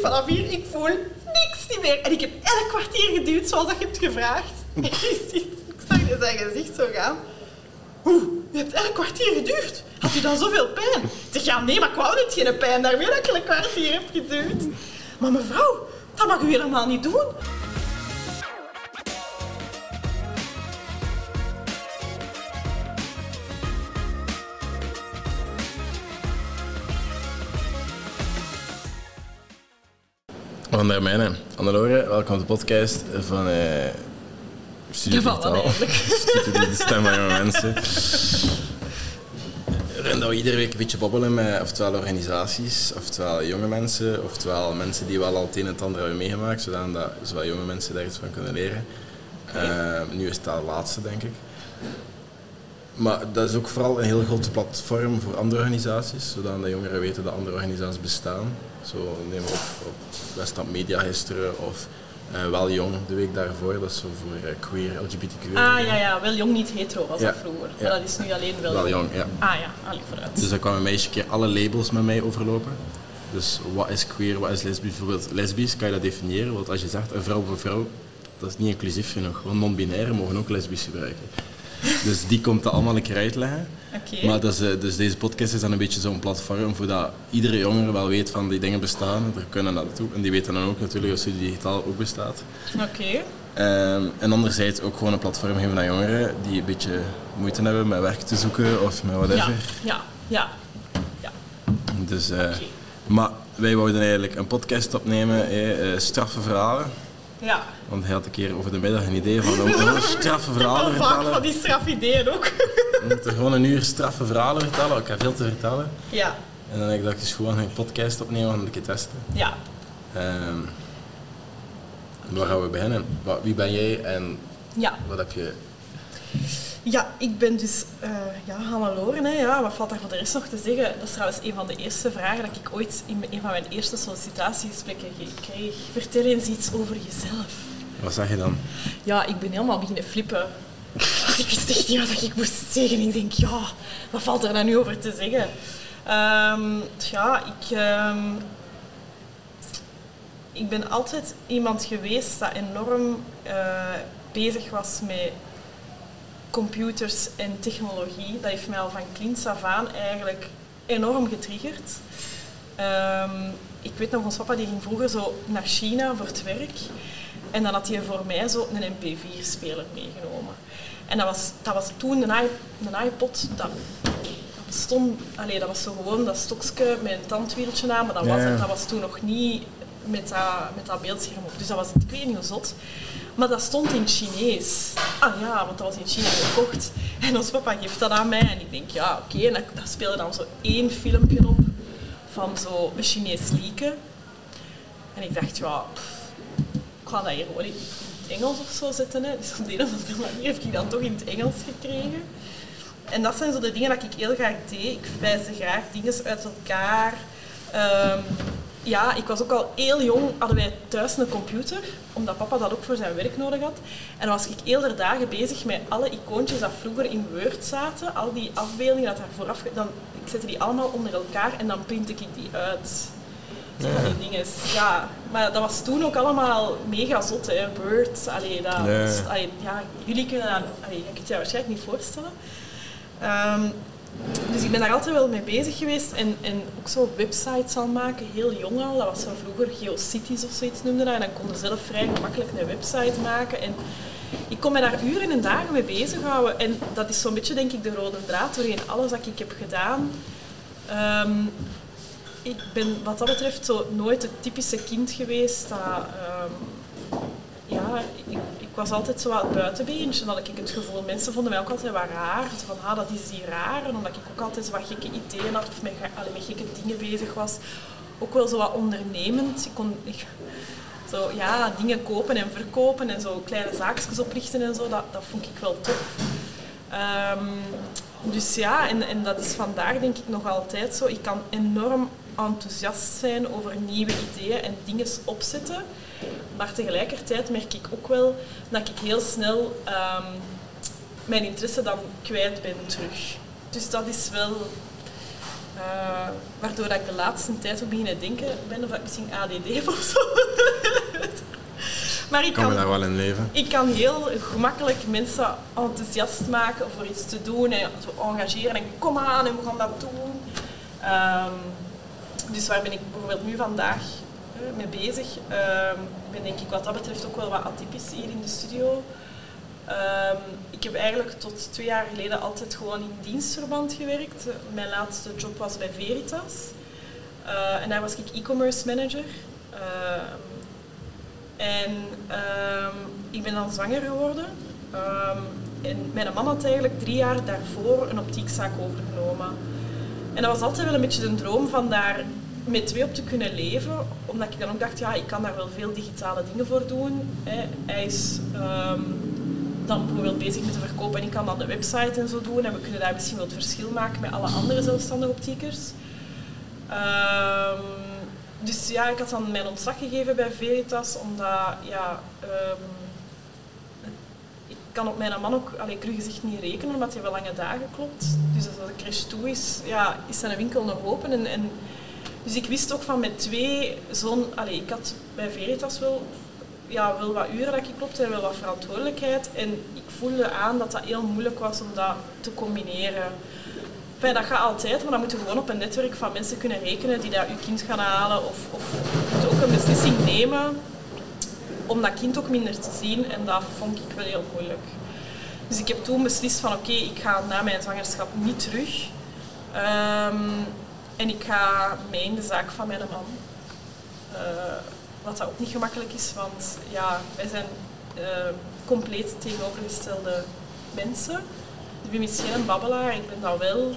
vanaf hier, ik voel niks meer. En ik heb elk kwartier geduwd zoals dat je hebt gevraagd. Ziet, ik zag zijn gezicht zo gaan. Oeh, je hebt elk kwartier geduwd. Had u dan zoveel pijn? Ik zeg, ja nee, maar ik wou niet geen pijn. Daarmee dat ik een kwartier heb geduwd. Maar mevrouw, dat mag u helemaal niet doen. Van der Mijnen. Annelore, welkom op de podcast van uh, Studio Digitaal. eigenlijk? Studio De Stem van Jonge Mensen. Waarin dat we iedere week een beetje babbelen met oftewel organisaties, oftewel jonge mensen, oftewel mensen die wel al het een en het ander hebben meegemaakt, zodat dat zowel jonge mensen daar iets van kunnen leren. Eh, nu is het dat laatste, denk ik. Maar dat is ook vooral een heel groot platform voor andere organisaties, zodat de jongeren weten dat andere organisaties bestaan. Zo we op, op Westland Media gisteren of eh, Wel Jong de week daarvoor, dat is zo voor eh, queer, LGBTQ. Ah ja, ja, wel jong, niet hetero was Ja. dat vroeger. Ja. Maar dat is nu alleen wel, Wel Jong, ja. Ah ja, allee, vooruit. Dus dan kwam een meisje keer alle labels met mij overlopen. Dus wat is queer, wat is lesbisch? Bijvoorbeeld lesbisch, kan je dat definiëren? Want als je zegt een vrouw een vrouw, dat is niet inclusief genoeg. Want non-binaire mogen ook lesbisch gebruiken. Dus die komt dat allemaal een keer uitleggen. Oké. Maar dat is, eh, dus deze podcast is dan een beetje zo'n platform voor dat iedere jongere wel weet van die dingen bestaan. Er kunnen naartoe. En die weten dan ook natuurlijk dat Studie Digitaal ook bestaat. Oké. Ehm, en anderzijds ook gewoon een platform geven aan jongeren die een beetje moeite hebben met werk te zoeken of met Ja, whatever. ja, ja. ja. Dus, eh, Maar wij wouden eigenlijk een podcast opnemen, eh, eh, straffe verhalen. Ja. Want hij had een keer over de middag een idee van moeten straffe verhalen Wel vaak van vertellen. die strafideeën ook. We moeten gewoon een uur straffe verhalen vertellen. Ik heb veel te vertellen. ja, En dan heb ik dacht, is gewoon een podcast opnemen en een keer testen. ja. Ehm, waar gaan we beginnen? Wie ben jij en Ja, wat heb je... ja ik ben dus eh ja, Hannelore. Hè, ja. Wat valt daar voor de rest nog te zeggen? Dat is trouwens een van de eerste vragen dat ik ooit in een van mijn eerste sollicitatiegesprekken ge- kreeg. Vertel eens iets over jezelf. Wat zeg je dan? Ja, ik ben helemaal beginnen flippen. Want ik wist echt niet wat ik moest zeggen. Ik denk, ja, wat valt er dan nu over te zeggen? Ehm, ja, ik, ehm, ik ben altijd iemand geweest dat enorm eh, bezig was met computers en technologie. Dat heeft mij al van kleins af aan eigenlijk enorm getriggerd. Ehm, ik weet nog, ons papa die ging vroeger zo naar China voor het werk. En dan had hij voor mij zo een MP4-speler meegenomen. En dat was, dat was toen een, iPod, dat, dat bestond... Allee, dat was zo gewoon dat stokje met een tandwieltje aan, maar dat was, Ja, dat was toen nog niet met dat, met dat beeldscherm op. Dus dat was, ik weet niet hoe. Maar dat stond in Chinees. Ah ja, want dat was in China gekocht. En ons papa geeft dat aan mij. En ik denk, ja, oké. En dat, dat speelde dan zo één filmpje op van zo een Chinees lieken. En ik dacht, ja, pff, ik ga dat hier gewoon in het Engels of zo zetten. Hè. Dus op de een of andere manier heb ik dan toch in het Engels gekregen. En dat zijn zo de dingen dat ik heel graag deed. Ik wijze graag dingen uit elkaar. Ehm, ja, ik was ook al heel jong, hadden wij thuis een computer, omdat papa dat ook voor zijn werk nodig had. En dan was ik heel de dagen bezig met alle icoontjes dat vroeger in Word zaten, al die afbeeldingen dat daar vooraf... Dan, ik zette die allemaal onder elkaar en dan printte ik die uit. Zo die dingen. Ja, maar dat was toen ook allemaal mega zot, hè. Word, allee, dat, Ja. allee, ja, jullie kunnen dat... Allee, je kunt het je waarschijnlijk niet voorstellen. Ehm, dus ik ben daar altijd wel mee bezig geweest en, en ook zo websites aan maken, heel jong al. Dat was zo vroeger GeoCities of zoiets noemde dat. En dan kon je zelf vrij gemakkelijk een website maken. En ik kon me daar uren en dagen mee bezighouden. En dat is zo'n beetje, denk ik, de rode draad doorheen alles wat ik heb gedaan. Ehm, ik ben wat dat betreft zo nooit het typische kind geweest dat... ehm, ja, ik, ik was altijd zo wat buitenbeentje. Dan had ik het gevoel, mensen vonden mij ook altijd wat raar. Van, ah, dat is die raar. Omdat ik ook altijd wat gekke ideeën had of met, allee, gekke dingen bezig was. Ook wel zo wat ondernemend. Ik kon zo, ja, dingen kopen en verkopen en zo kleine zaakjes oprichten en zo. Dat, dat vond ik wel tof. Ehm, dus ja, en, en dat is vandaag denk ik nog altijd zo. Ik kan enorm enthousiast zijn over nieuwe ideeën en dingen opzetten. Maar tegelijkertijd merk ik ook wel dat ik heel snel ehm, mijn interesse dan kwijt ben terug. Dus dat is wel... Uh, waardoor ik de laatste tijd ook beginnen denken ben of ik misschien ADD heb of zo. maar ik kan, kan me daar wel in leven. Ik kan heel gemakkelijk mensen enthousiast maken voor iets te doen en zo engageren en kom aan en we gaan dat doen. Um, dus waar ben ik bijvoorbeeld nu vandaag mee bezig? Um, ik ben denk ik wat dat betreft ook wel wat atypisch hier in de studio. Um, ik heb eigenlijk tot twee jaar geleden altijd gewoon in dienstverband gewerkt. Mijn laatste job was bij Veritas. Uh, en daar was ik e-commerce manager. Uh, en ik ben dan zwanger geworden. En mijn man had eigenlijk drie jaar daarvoor een optiekzaak overgenomen. En dat was altijd wel een beetje de droom van daar met twee op te kunnen leven. Omdat ik dan ook dacht, ja, ik kan daar wel veel digitale dingen voor doen. Hè. Hij is dan bijvoorbeeld bezig met te verkopen en ik kan dan de website en zo doen en we kunnen daar misschien wel het verschil maken met alle andere zelfstandige optiekers. Um, dus ja, ik had dan mijn ontslag gegeven bij Veritas, omdat ja, um, ik kan op mijn man ook allee, cru gezegd niet rekenen, omdat hij wel lange dagen klopt. Dus als de crash toe is, ja, is zijn winkel nog open. En, en, dus ik wist ook van met twee zo'n... Ik had bij Veritas wel ja, wel wat uren dat ik klopte en wel wat verantwoordelijkheid. En ik voelde aan dat dat heel moeilijk was om dat te combineren. Enfin, dat gaat altijd, maar dan moet je gewoon op een netwerk van mensen kunnen rekenen die dat je kind gaan halen. Of, of moet ook een beslissing nemen om dat kind ook minder te zien. En dat vond ik wel heel moeilijk. Dus ik heb toen beslist van oké, ik ga na mijn zwangerschap niet terug. Um, ik ga mee in de zaak van mijn man. Uh, wat dat ook niet gemakkelijk is, want ja, wij zijn uh, compleet tegenovergestelde mensen. Ik ben misschien geen babbelaar, ik ben dat wel.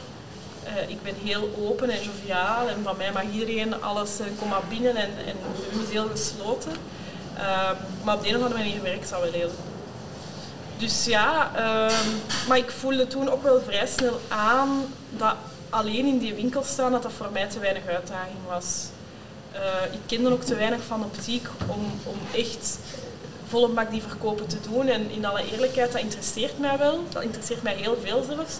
Uh, ik ben heel open en joviaal en van mij mag iedereen alles maar binnen en, en is heel gesloten. Uh, maar op de een of andere manier werkt dat wel heel Dus ja, ehm, maar ik voelde toen ook wel vrij snel aan dat alleen in die winkel staan, dat dat voor mij te weinig uitdaging was. Uh, ik kende ook te weinig van optiek om, om echt volle bak die verkopen te doen. En in alle eerlijkheid, dat interesseert mij wel. Dat interesseert mij heel veel zelfs.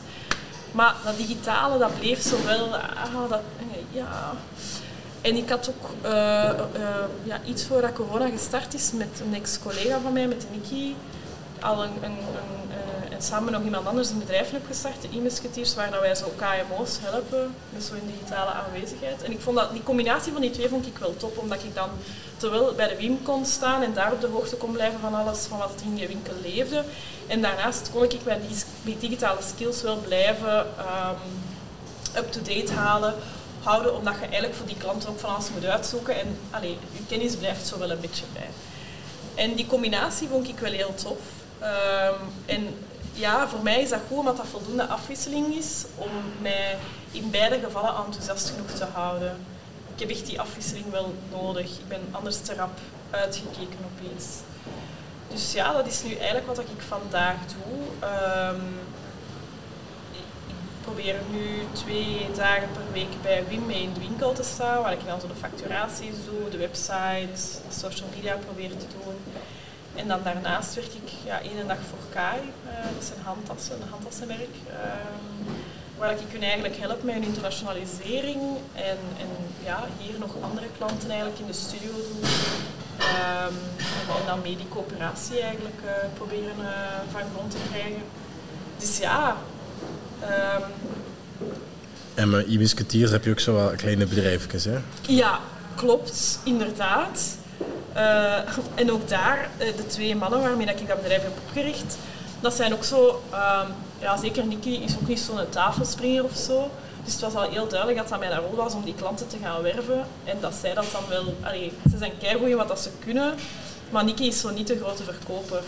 Maar dat digitale, dat bleef zo wel... Ah, dat, ja. En ik had ook uh, uh, ja, iets voordat corona gestart is met een ex-collega van mij, met Nikki, al een, een, een en samen nog iemand anders een bedrijf heb gestart, de e-musketeers, waar wij zo KMO's helpen met zo'n digitale aanwezigheid. En ik vond dat, die combinatie van die twee vond ik wel top, omdat ik dan terwijl bij de WIM kon staan en daar op de hoogte kon blijven van alles van wat in die winkel leefde. En daarnaast kon ik die, digitale skills wel blijven um, up-to-date halen, houden, omdat je eigenlijk voor die klant ook van alles moet uitzoeken. En allee, je kennis blijft zo wel een beetje bij. En die combinatie vond ik wel heel tof. Um, en ja, voor mij is dat goed omdat dat voldoende afwisseling is om mij in beide gevallen enthousiast genoeg te houden. Ik heb echt die afwisseling wel nodig. Ik ben anders te rap uitgekeken opeens. Dus ja, dat is nu eigenlijk wat ik vandaag doe. Um, ik probeer nu twee dagen per week bij Wim mee in de winkel te staan, waar ik dan zo de facturaties doe, de website, social media probeer te doen. En dan daarnaast werk ik ja, één dag voor KAI, uh, dat zijn handtassen, een handtassenwerk, uh, waar ik hun eigenlijk help met hun internationalisering en, en ja, hier nog andere klanten eigenlijk in de studio doen. Um, en, dan mee die coöperatie eigenlijk uh, proberen uh, van grond te krijgen. Dus ja. Um, en met e heb je ook zo wel kleine bedrijfjes, hè? Ja, klopt, inderdaad. Uh, en ook daar, uh, de twee mannen waarmee ik dat bedrijf heb opgericht, dat zijn ook zo, uh, ja zeker Nicky is ook niet zo'n tafelspringer of zo. Dus het was al heel duidelijk dat dat mijn rol was om die klanten te gaan werven. En dat zij dat dan wel, ze zijn keigoed wat dat ze kunnen, maar Nicky is zo niet de grote verkoper.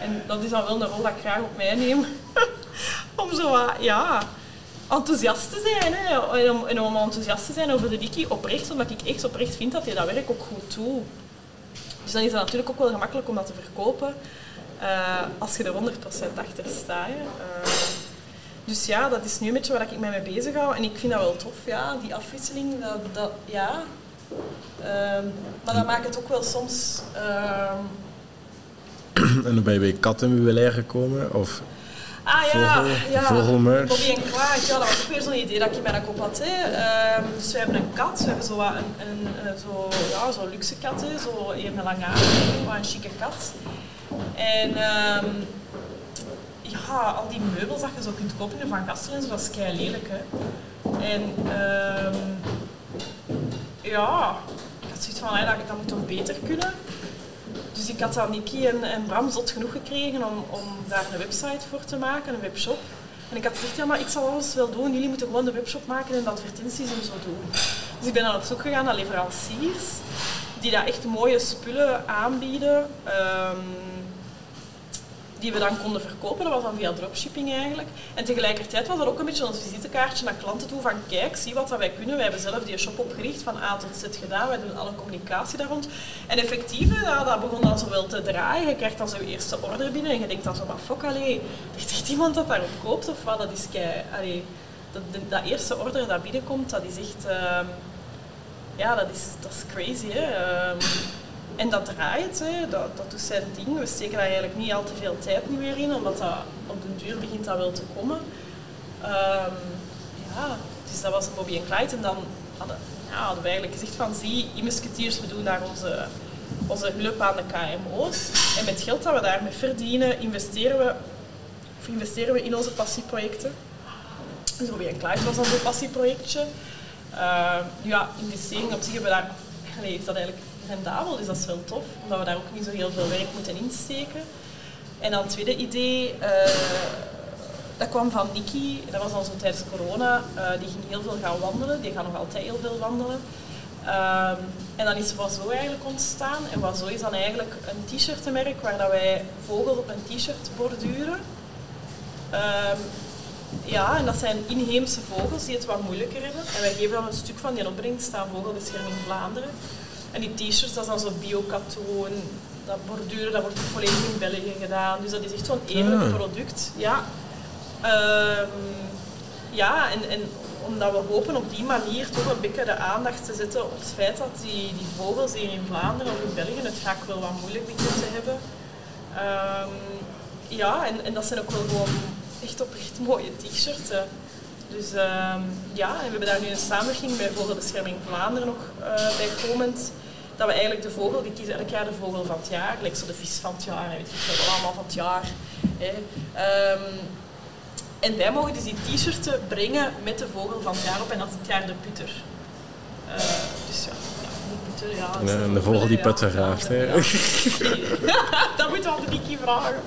En dat is dan wel een rol dat ik graag op mij neem. om zo wat, ja, enthousiast te zijn. Hè. Om, om enthousiast te zijn over de Nicky oprecht, omdat ik echt oprecht vind dat hij dat werk ook goed doet. Dus dan is het natuurlijk ook wel gemakkelijk om dat te verkopen uh, als je er 100% achter staat. Uh, dus ja, dat is nu een beetje waar ik mij mee bezig hou. En ik vind dat wel tof, ja, die afwisseling. Dat, ja. Uh, maar dat maakt het ook wel soms... Ehm, en dan ben je bij Kat in gekomen? Of? Ah ja, ja. Bobby en Kwaad, ja, dat was ook weer zo'n idee dat ik bij een kop had. Hè. Ehm, dus we hebben een kat, we hebben zo wat een, een, een zo, ja, zo luxe kat, hè. zo een met lange haren, wat een chique kat. En ehm, ja, al die meubels dat je zo kunt kopen in Van Gastel en zo, dat is kei lelijk. Hè. En ehm, ja, ik had zoiets van, dat moet toch beter kunnen. Dus ik had aan Nicky en, en Bram zot genoeg gekregen om, om daar een website voor te maken, een webshop. En ik had gezegd, ja, maar ik zal alles wel doen. Jullie moeten gewoon de webshop maken en de advertenties en zo doen. Dus ik ben dan op zoek gegaan naar leveranciers die dat echt mooie spullen aanbieden. ehm, die we dan konden verkopen. Dat was dan via dropshipping eigenlijk. En tegelijkertijd was dat ook een beetje ons visitekaartje naar klanten toe van kijk, zie wat dat wij kunnen. Wij hebben zelf die shop opgericht, van A tot Z gedaan. Wij doen alle communicatie daar rond. En effectief, dat begon dan zo wel te draaien. Je krijgt dan zo je eerste order binnen en je denkt dan zo, maar fuck, allee, is echt iemand dat daarop koopt of wat? Dat is kei... Allee, dat eerste order dat binnenkomt, dat is echt... ehm, ja, dat is, dat is crazy. Hè? Ehm, en dat draait, hè? Dat, dat doet zijn ding. We steken daar eigenlijk niet al te veel tijd nu weer in, omdat dat op den duur begint dat wel te komen. Ehm, ja, dus dat was een Bobby en Clyde. En dan hadden, ja, hadden we eigenlijk gezegd van, zie, e-musketeers, we doen daar onze, onze hulp aan de KMO's. En met geld dat we daarmee verdienen, investeren we, of investeren we in onze passieprojecten. Dus Bobby en Clyde was onze passieprojectje. Uh, ja, investeringen op zich hebben we daar, allee, is dat eigenlijk rendabel, dus dat is wel tof, omdat we daar ook niet zo heel veel werk moeten insteken. En dan het tweede idee, eh, dat kwam van Nikki, dat was al zo tijdens corona, eh, die ging heel veel gaan wandelen, die gaat nog altijd heel veel wandelen. Ehm, en dan is Wazo eigenlijk ontstaan. En Wazo is dan eigenlijk een t-shirtenmerk waar dat wij vogels op een t-shirt borduren. Ehm, ja, en dat zijn inheemse vogels die het wat moeilijker hebben. En wij geven dan een stuk van die opbrengst aan Vogelbescherming Vlaanderen. En die t-shirts, dat is dan zo biokatoon, dat borduren, dat wordt ook volledig in België gedaan. Dus dat is echt zo'n eerlijk Ah. product. Ja, Ehm, ja en, en omdat we hopen op die manier toch een beetje de aandacht te zetten op het feit dat die, die vogels hier in Vlaanderen of in België het vaak wel wat moeilijk beginnen te hebben. Ehm, ja, en, en dat zijn ook wel gewoon echt oprecht mooie t-shirts. Dus ehm, ja, en we hebben daar nu een samenwerking met Vogelbescherming Vlaanderen ook eh, bij komend. Dat we eigenlijk de vogel, die kiezen elk jaar de vogel van het jaar, gelijk zo de vis van het jaar, weet veel, wel allemaal van het jaar. Hè. Ehm, en wij mogen dus die t-shirts brengen met de vogel van het jaar op en dat is dit jaar de putter. Eh, dus ja, ja, de putter, ja. is De- de vogel die putter hè. ja. dat moeten we aan de Nicky vragen.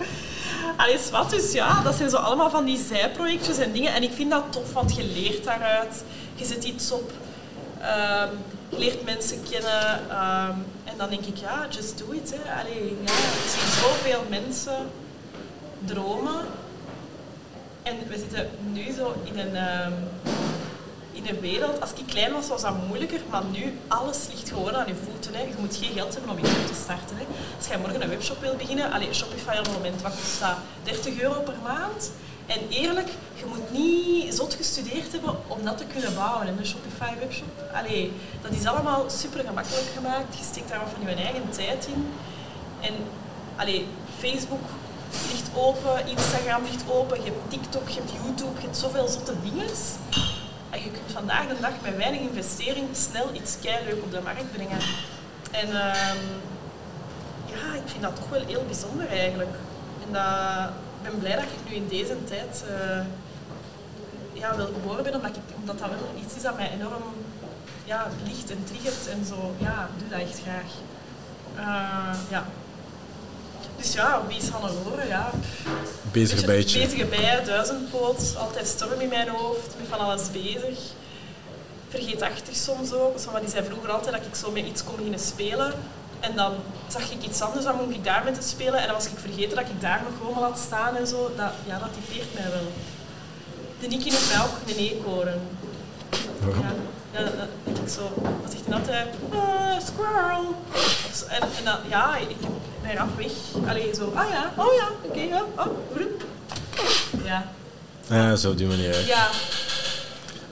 Allee, wat dus ja, dat zijn zo allemaal van die zijprojectjes en dingen. En ik vind dat tof, want je leert daaruit. Je zet iets op. ehm, je leert mensen kennen. ehm, en dan denk ik, ja, just do it. Hè. Allee, ja, ik zie zoveel mensen dromen. En we zitten nu zo in een, ehm, in een wereld. Als ik klein was, was dat moeilijker. Maar nu, alles ligt gewoon aan je voeten. Hè. Je moet geen geld hebben om iets te starten. Hè. Als jij morgen een webshop wil beginnen, allee, Shopify op het moment, wat kost dat? 30 euro per maand. En eerlijk, je moet niet zot gestudeerd hebben om dat te kunnen bouwen in een Shopify webshop. Allee, dat is allemaal super gemakkelijk gemaakt. Je steekt daar wat van je eigen tijd in. En allee, Facebook ligt open, Instagram ligt open, je hebt TikTok, je hebt YouTube, je hebt zoveel zotte dingen. En je kunt vandaag de dag met weinig investering snel iets leuk op de markt brengen. En ehm, ja, ik vind dat toch wel heel bijzonder eigenlijk. En dat, ben blij dat ik nu in deze tijd eh, ja, wel geboren ben, omdat, ik, omdat dat wel iets is dat mij enorm ja, ligt en triggert en zo. Ja, ik doe dat echt graag. Eh, ja. Dus ja, wie is Hanne Loren? Ja, Bezig bijtje. Bezige bij, duizendpoot, altijd storm in mijn hoofd, met van alles bezig. Vergeetachtig soms ook. Maar die zei vroeger altijd dat ik zo met iets kon beginnen spelen. En dan zag ik iets anders, dan mocht ik daar met te spelen. En dan was ik vergeten dat ik daar nog gewoon had staan en zo. Dat, ja, dat typeert mij wel. De Niki noemt mij ook een eekhoorn. Waarom? Ja, ja, dat, ik zo. Dan zegt hij altijd, ah, squirrel. Zo. En, en dan, ja, ik ben rap weg. Allee, zo, ah ja, oh ja, oké, ja, oh, roep. Ja, Ja, zo op die manier. ja,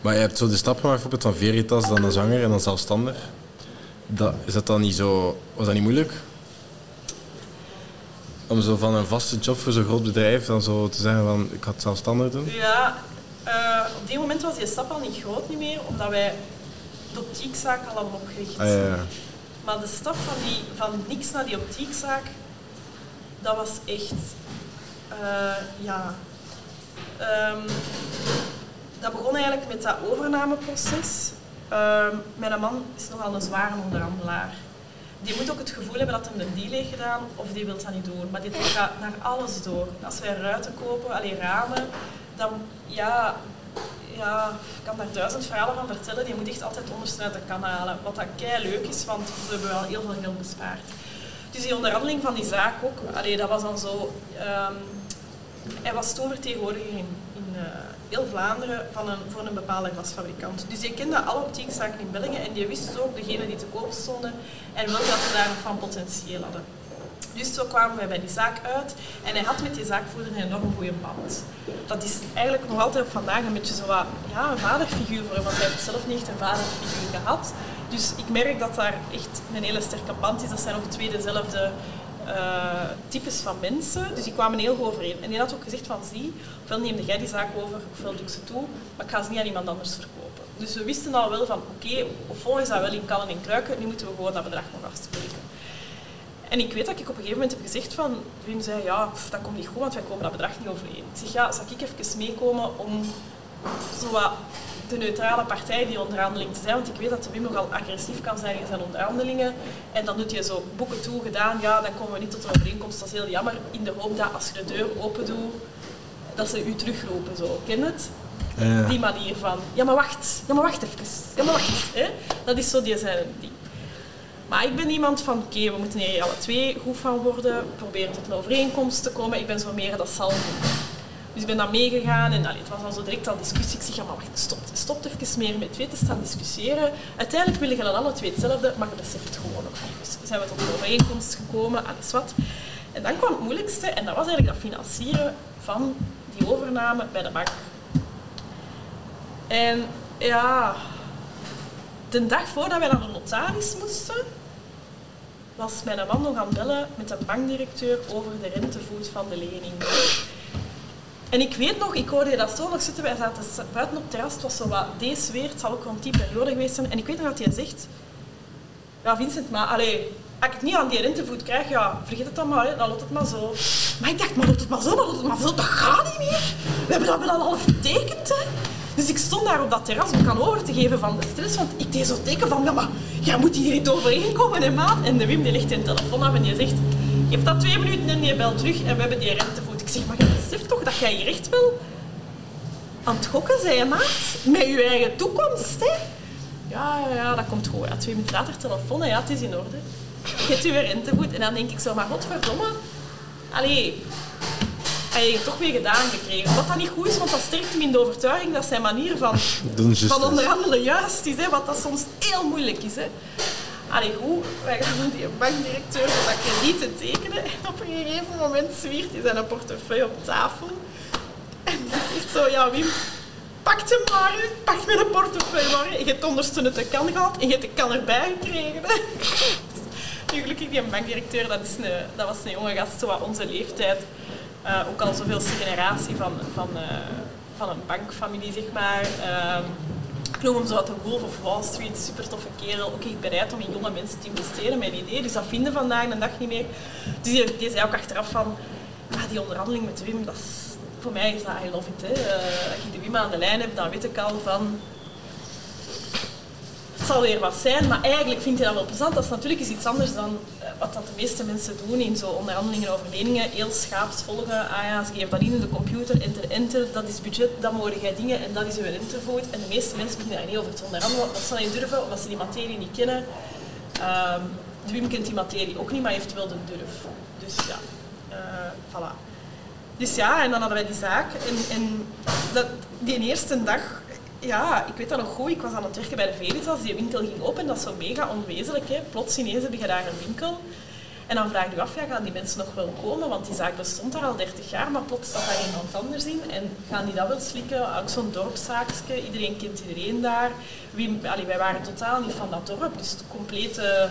Maar je hebt zo de stap gemaakt bijvoorbeeld van Veritas, dan een zanger en dan zelfstandig. Dat, is dat dan niet zo... Was dat niet moeilijk? Om zo van een vaste job voor zo'n groot bedrijf dan zo te zeggen van ik ga het zelfstandig doen? Ja, uh, op die moment was die stap al niet groot niet meer, omdat wij de optiekzaak al hadden opgericht. Ah, ja, ja. Maar de stap van, die, van niks naar die optiekzaak, dat was echt, uh, ja. Um, dat begon eigenlijk met dat overnameproces. Uh, mijn man is nogal een zware onderhandelaar. Die moet ook het gevoel hebben dat hij een deal heeft gedaan of die wil dat niet doen. Maar die gaat naar alles door. Als wij ruiten kopen, alleen ramen, dan ja, ja, ik kan daar duizend verhalen van vertellen. Die moet echt altijd onderste uit de kan halen. Wat dat kei leuk is, want we hebben wel heel veel geld bespaard. Dus die onderhandeling van die zaak ook, allee, dat was dan zo. Um, hij was toen vertegenwoordiger in, uh, heel Vlaanderen van een, voor een bepaalde glasfabrikant. Dus je kende alle optiekzaken in België en die wist ook degene die te koop stonden en welke dat ze daar van potentieel hadden. Dus zo kwamen wij bij die zaak uit en hij had met die zaakvoerder een enorm goede band. Dat is eigenlijk nog altijd vandaag een beetje zo wat, ja, een vaderfiguur voor hem, want hij heeft zelf niet echt een vaderfiguur gehad. Dus ik merk dat daar echt een hele sterke band is. Dat zijn ook twee dezelfde uh, types van mensen. Dus die kwamen heel goed overeen. En die had ook gezegd van, zie, ofwel neemde jij die zaak over, ofwel doe ik ze toe, maar ik ga ze niet aan iemand anders verkopen. Dus we wisten al wel van, oké, okay, is dat wel in kannen en kruiken, nu moeten we gewoon dat bedrag nog afspreken. En ik weet dat ik op een gegeven moment heb gezegd van, Wim zei, ja, dat komt niet goed, want wij komen dat bedrag niet overeen. Ik zeg, ja, zal ik even meekomen om zo wat de neutrale partij die onderhandeling te zijn, want ik weet dat de Wim nogal agressief kan zijn in zijn onderhandelingen. En dan doet hij zo boeken toe gedaan, ja, dan komen we niet tot een overeenkomst, dat is heel jammer, in de hoop dat als je de deur open doet, dat ze u terugroepen, zo. Ken het? Die manier van, ja maar wacht, ja maar wacht even, ja maar wacht. Hè? Dat is zo die zijn ding. Maar ik ben iemand van, oké, we moeten hier alle twee goed van worden, proberen tot een overeenkomst te komen. Ik ben zo meer dat zal dus ik ben dan meegegaan en het was dan zo direct al discussie. Ik zeg, ja maar wacht, stop, stop even meer met twee te staan discussiëren. Uiteindelijk willen je dan alle twee hetzelfde, maar je beseft het gewoon niet. Dus zijn we tot een overeenkomst gekomen, alles wat. En dan kwam het moeilijkste en dat was eigenlijk dat financieren van die overname bij de bank. En ja, de dag voordat wij naar de notaris moesten, was mijn man nog aan het bellen met de bankdirecteur over de rentevoet van de lening. En ik weet nog, ik hoorde dat zo nog zitten. Wij zaten buiten op het terras. Het was zo wat deze weer. Het zal ook rond die periode geweest zijn. En ik weet nog dat hij zegt... Ja, Vincent, maar allee, als ik het niet aan die rentevoet krijg, ja, vergeet het dan maar. Dan loopt het maar zo. Maar ik dacht, maar loopt het maar zo, maar loopt het maar zo. Dat gaat niet meer. We hebben dat wel al half getekend, hè. Dus ik stond daar op dat terras om kan over te geven van de stress. Want ik deed zo teken van, ja, maar jij moet hier niet overeenkomen, hè, maat. En de Wim die legt een telefoon af en die zegt... Geef dat twee minuten en je belt terug en we hebben die rentevoet. Zeg, maar je beseft toch dat jij hier echt wel aan het gokken bent, maat? Met je eigen toekomst, hè? Ja, ja, ja, dat komt goed. Ja, twee minuten later telefoon, ja, het is in orde. Geet je rentevoet. En dan denk ik zo, maar godverdomme. Allee, hij heeft toch weer gedaan gekregen. Wat dat niet goed is, want dat sterkt hem in de overtuiging dat zijn manier van, van onderhandelen juist is. Hè, wat dat soms heel moeilijk is. Hè. Allee, hoe? Wij gaan die bankdirecteur dat krediet te tekenen. En op een gegeven moment zwiert hij zijn portefeuille op tafel. En hij zegt zo, ja Wim, pak hem maar, pak een portefeuille maar. Je hebt onderste de kan gehad en je hebt de kan erbij gekregen. Dus, gelukkig, die bankdirecteur, dat, is een, dat was een jonge gast, zo onze leeftijd. Uh, ook al zoveelste generatie van, van, uh, van een bankfamilie, zeg maar. Ik noem hem wat de Wolf of Wall Street, super toffe kerel. Ook echt bereid om in jonge mensen te investeren, mijn idee. Dus dat vinden vandaag de dag niet meer. Dus die, die zei ook achteraf van, ah, die onderhandeling met Wim, dat is, voor mij is dat I love it. Hè. als je de Wim aan de lijn hebt, dan weet ik al van, het zal weer wat zijn, maar eigenlijk vind je dat wel plezant. Dat is natuurlijk iets anders dan eh, wat dat de meeste mensen doen in zo onderhandelingen over leningen. Heel schaaps volgen. Ah ja, ze geven dat in de computer, enter, enter. Dat is budget, dan mogen jij dingen en dat is uw rentevoet. En de meeste mensen beginnen daar niet over te onderhandelen. Dat ze niet durven, omdat ze die materie niet kennen. Um, de Wim kent die materie ook niet, maar heeft wel de durf. Dus ja, uh, voilà. Dus ja, en dan hadden wij die zaak. En, en dat, die eerste dag ja, ik weet dat nog goed. Ik was aan het werken bij de Veritas. Die winkel ging open. Dat is zo mega onwezenlijk. Hè. Plots ineens heb je daar een winkel. En dan vraag je af, ja, gaan die mensen nog wel komen? Want die zaak bestond daar al 30 jaar, maar plots staat daar iemand anders in. En gaan die dat wel slikken? Ook zo'n dorpszaakje. Iedereen kent iedereen daar. Wij waren totaal niet van dat dorp. Dus complete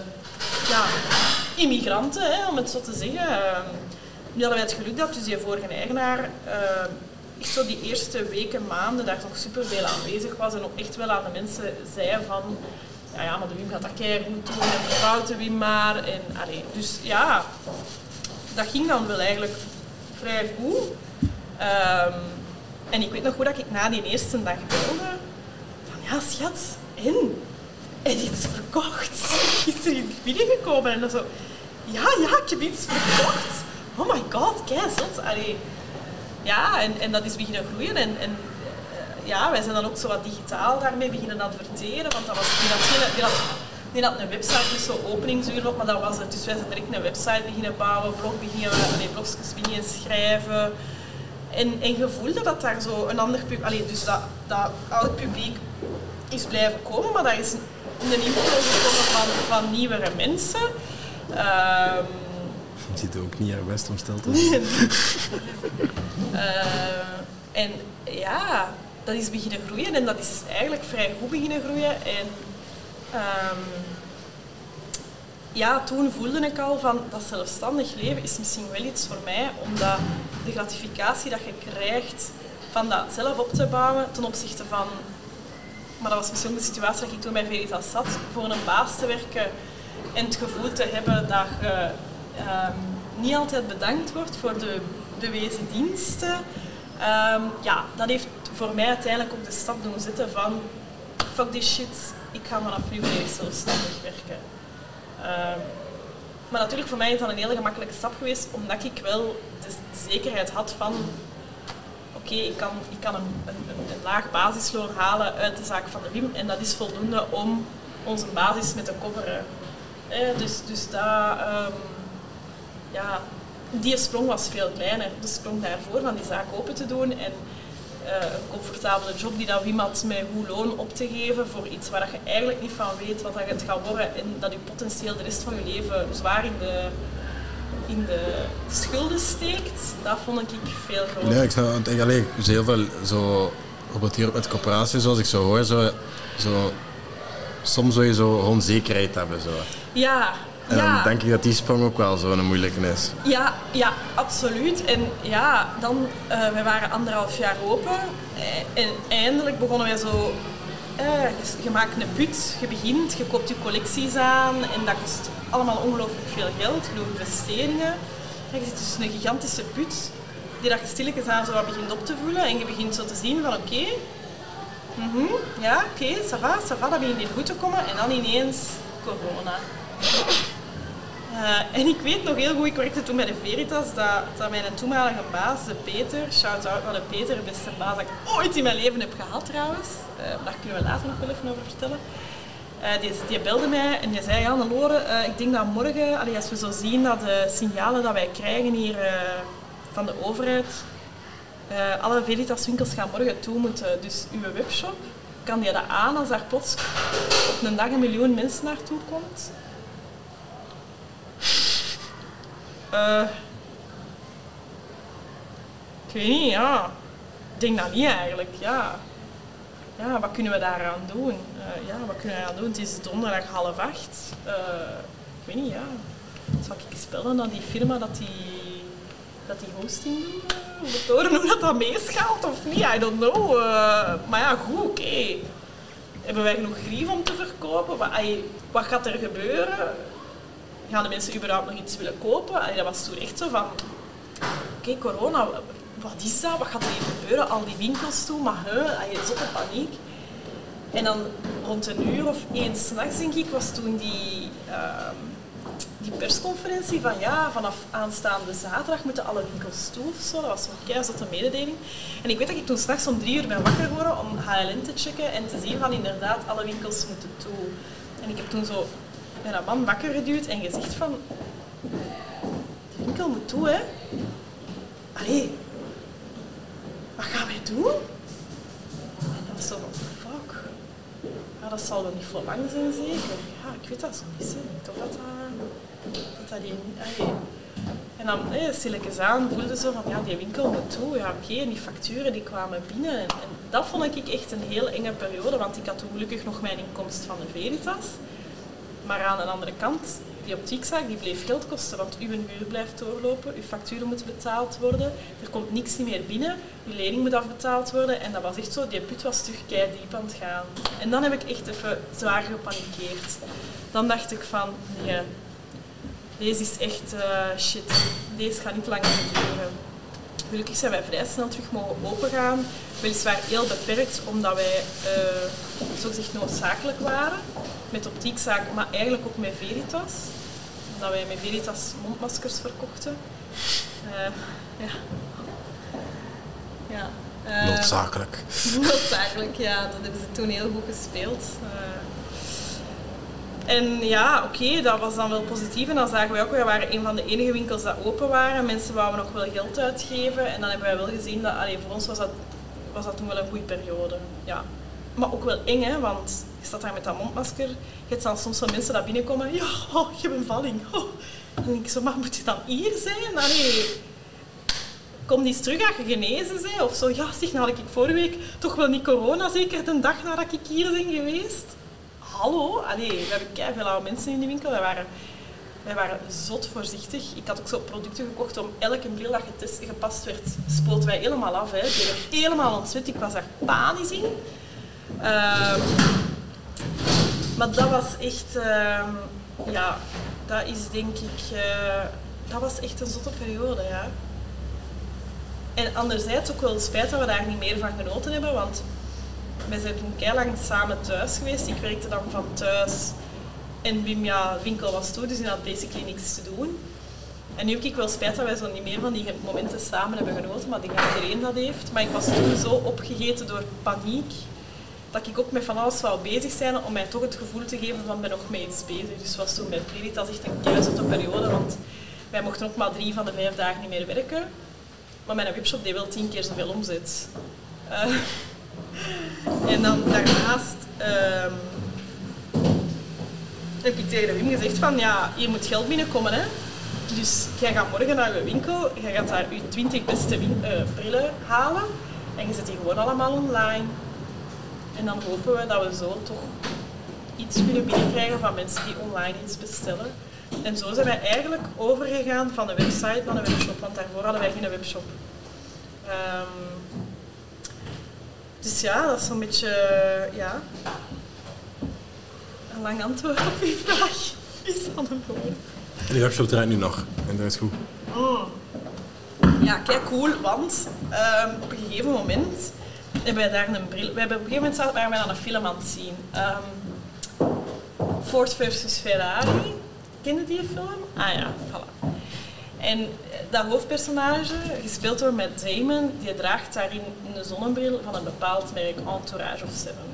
ja, immigranten, hè, om het zo te zeggen. nu hadden wij het geluk dat dus die vorige eigenaar uh, echt zo die eerste weken, maanden daar toch superveel aanwezig was en ook echt wel aan de mensen zei van ja, ja maar de Wim gaat dat goed doen en vertrouwt de Wim maar. En, allee, dus ja, dat ging dan wel eigenlijk vrij goed. Um, en ik weet nog goed dat ik na die eerste dag belde van ja schat, en? En iets verkocht. Is er iets binnengekomen? En dan zo, ja, ja, ik heb iets verkocht. Oh my god, kei zot. Allee, ja, en, en dat is beginnen groeien. En, en uh, ja, wij zijn dan ook zo wat digitaal daarmee beginnen adverteren. Want dat was, die, had, die, een website met zo openingsuren op, maar dat was het. Dus wij zijn direct een website beginnen bouwen, blog beginnen, beginnen schrijven. En, en je voelde dat daar zo een ander publiek... Allee, dus dat, dat oud publiek is blijven komen, maar daar is een invloed gekomen van, van nieuwere mensen. Um, je ziet ook niet best omsteld. uh, en ja, dat is beginnen groeien en dat is eigenlijk vrij goed beginnen groeien. En um, ja, toen voelde ik al van dat zelfstandig leven is misschien wel iets voor mij, omdat de gratificatie dat je krijgt van dat zelf op te bouwen ten opzichte van maar dat was misschien de situatie dat ik toen bij Veritas zat, voor een baas te werken en het gevoel te hebben dat je niet altijd bedankt wordt voor de bewezen diensten. Um, ja, dat heeft voor mij uiteindelijk ook de stap doen zetten van fuck this shit, ik ga vanaf nu volledig zelfstandig werken. Um, maar natuurlijk voor mij is dat een hele gemakkelijke stap geweest, omdat ik wel de zekerheid had van oké, ik kan, ik kan een, een, een, laag basisloon halen uit de zaak van de WIM en dat is voldoende om onze basis met te coveren. Eh, dus, dus dat, ja, die sprong was veel kleiner. De sprong daarvoor van die zaak open te doen en uh, een comfortabele job die dat Wim had met goed loon op te geven voor iets waar je eigenlijk niet van weet wat dat het gaat worden en dat je potentieel de rest van je leven zwaar in de in de schulden steekt, dat vond ik veel groter. Nee, ik zou alleen heel veel zo bijvoorbeeld met coöperaties, zoals ik zo hoor, zo, zo, soms wil je zo onzekerheid hebben. Zo. Ja, en ja. dan denk ik dat die sprong ook wel zo'n moeilijke is. Ja, ja, absoluut. En ja, dan, uh, we waren anderhalf jaar open eh, en eindelijk begonnen wij zo uh, je, je, maakt een put, je begint, je koopt je collecties aan en dat kost allemaal ongelooflijk veel geld, genoeg investeringen. En je zit dus een gigantische put die dat je stilletjes aan zo wat begint op te voelen en je begint zo te zien van oké, okay, mm -hmm, ja oké, okay, ça va, ça va, dat begint hier goed te komen en dan ineens corona. Uh, en ik weet nog heel goed, ik werkte toen bij de Veritas, dat, dat mijn toenmalige baas, de Peter, shout-out naar de Peter, de beste baas dat ik ooit in mijn leven heb gehad trouwens, uh, daar kunnen we later nog wel even over vertellen. Uh, die, die, belde mij en die zei, ja Lore, ik denk dat morgen, als we zo zien dat de signalen dat wij krijgen hier van de overheid, alle Veritas winkels gaan morgen toe moeten, dus uw webshop, kan je dat aan als daar plots op een dag een miljoen mensen naartoe komt? Uh, ik weet niet, ja. Ik denk dat niet eigenlijk, ja. Ja, wat kunnen we daaraan doen? Uh, ja, wat kunnen we daaraan doen? Het is donderdag half acht. Uh, ik weet niet, ja. Zal ik spellen dat die firma dat die, dat die hosting doet? Om te horen hoe dat, dat meeschaalt of niet, I don't know. maar ja, goed, oké. Hebben wij genoeg grief om te verkopen? Wat, wat gaat er gebeuren? Gaan de mensen überhaupt nog iets willen kopen? Dat was toen echt zo van, oké, corona, wat is dat? Wat gaat er hier gebeuren? Al die winkels toe, maar hè, een paniek. En dan rond een uur of één s'nachts, denk ik, was toen die, uh, die persconferentie van ja, vanaf aanstaande zaterdag moeten alle winkels toe of zo. Dat was zo'n keizotte mededeling. En ik weet dat ik toen s'nachts om drie uur ben wakker geworden om HLN te checken en te zien van inderdaad, alle winkels moeten toe. En ik heb toen zo ben een man wakker geduwd en gezegd van... De winkel moet toe, hè. Allee, wat gaan wij doen? En dan was zo van, fuck. Ja, dat zal wel niet voor lang zijn, zeker. Ja, ik weet dat zo niet, hè. Toch dat dat... Dat dat die... Allee. En dan, hey, stilletjes aan, voelde ze van, ja, die winkel moet toe. Ja, oké, en die facturen die kwamen binnen. En, en, dat vond ik echt een heel enge periode, want ik had toen gelukkig nog mijn inkomst van de Veritas. Maar aan de andere kant, die optiekzaak die bleef geld kosten, want uw huur blijft doorlopen, uw facturen moeten betaald worden, er komt niks meer binnen, uw lening moet afbetaald worden. En dat was echt zo, die put was terug diep aan het gaan. En dan heb ik echt even zwaar gepanikeerd. Dan dacht ik van, nee, deze is echt uh, shit, deze gaat niet langer duren. Gelukkig zijn wij vrij snel terug mogen opengaan. Weliswaar heel beperkt, omdat wij uh, zo gezegd noodzakelijk waren met optiekzaak, maar eigenlijk ook met Veritas. Omdat wij met Veritas mondmaskers verkochten. Uh, ja. ja. Uh, noodzakelijk. Noodzakelijk, ja. Dat hebben ze toen heel goed gespeeld. En ja, oké, dat was dan wel positief. En dan zagen wij ook, we waren een van de enige winkels dat open waren. Mensen wouden nog wel geld uitgeven. En dan hebben wij wel gezien dat, voor ons was dat, was dat toen wel een goede periode. Ja. Maar ook wel eng, hè, want je staat daar met dat mondmasker. Je hebt dan soms wel mensen dat binnenkomen. Ja, oh, je hebt een valling. Oh. Dan denk ik zo, maar moet je dan hier zijn? Allee, kom eens terug als je genezen bent. Of zo, ja, zeg, nou had ik vorige week toch wel niet corona, zeker de dag nadat ik hier ben geweest hallo, allee, we hebben veel oude mensen in de winkel. Wij waren, wij waren zot voorzichtig. Ik had ook zo producten gekocht om elke bril dat getest, gepast werd, spoelden wij helemaal af. Hè. Die helemaal ontzwet. Ik was daar panisch in. Uh, maar dat was echt, uh, ja, dat is denk ik, uh, dat was echt een zotte periode, ja. En anderzijds ook wel spijt dat we daar niet meer van genoten hebben, want wij zijn toen heel lang samen thuis geweest. Ik werkte dan van thuis en Wim, ja, winkel was toe, dus hij had basically niks te doen. En nu heb ik wel spijt dat wij zo niet meer van die momenten samen hebben genoten, maar ik denk dat iedereen dat heeft. Maar ik was toen zo opgegeten door paniek, dat ik ook met van alles wou bezig zijn om mij toch het gevoel te geven van ben nog mee iets bezig. Dus was toen met Veritas echt een keizotte periode, want wij mochten ook maar drie van de vijf dagen niet meer werken. Maar mijn webshop deed wel tien keer zoveel omzet. Uh, en dan daarnaast um, heb ik tegen Wim gezegd van ja, hier moet geld binnenkomen. Hè? Dus jij gaat morgen naar je winkel, jij gaat daar je 20 beste uh, brillen halen en je zet die gewoon allemaal online. En dan hopen we dat we zo toch iets kunnen binnenkrijgen van mensen die online iets bestellen. En zo zijn wij eigenlijk overgegaan van de website naar de webshop, want daarvoor hadden wij geen webshop. Um, dus ja, dat is zo'n beetje, ja, een lang antwoord op uw vraag. Is dat een woord? Die webshop draait nu nog en dat is goed. Mm. Ja, kijk cool, want um, op een gegeven moment hebben wij daar een bril... We hebben op een gegeven moment waren wij aan een film aan het zien. Um, Ford versus Ferrari. Kende die film? Ah ja, voilà. En dat hoofdpersonage, gespeeld door met Damon, die draagt daarin een zonnebril van een bepaald merk, Entourage of Seven.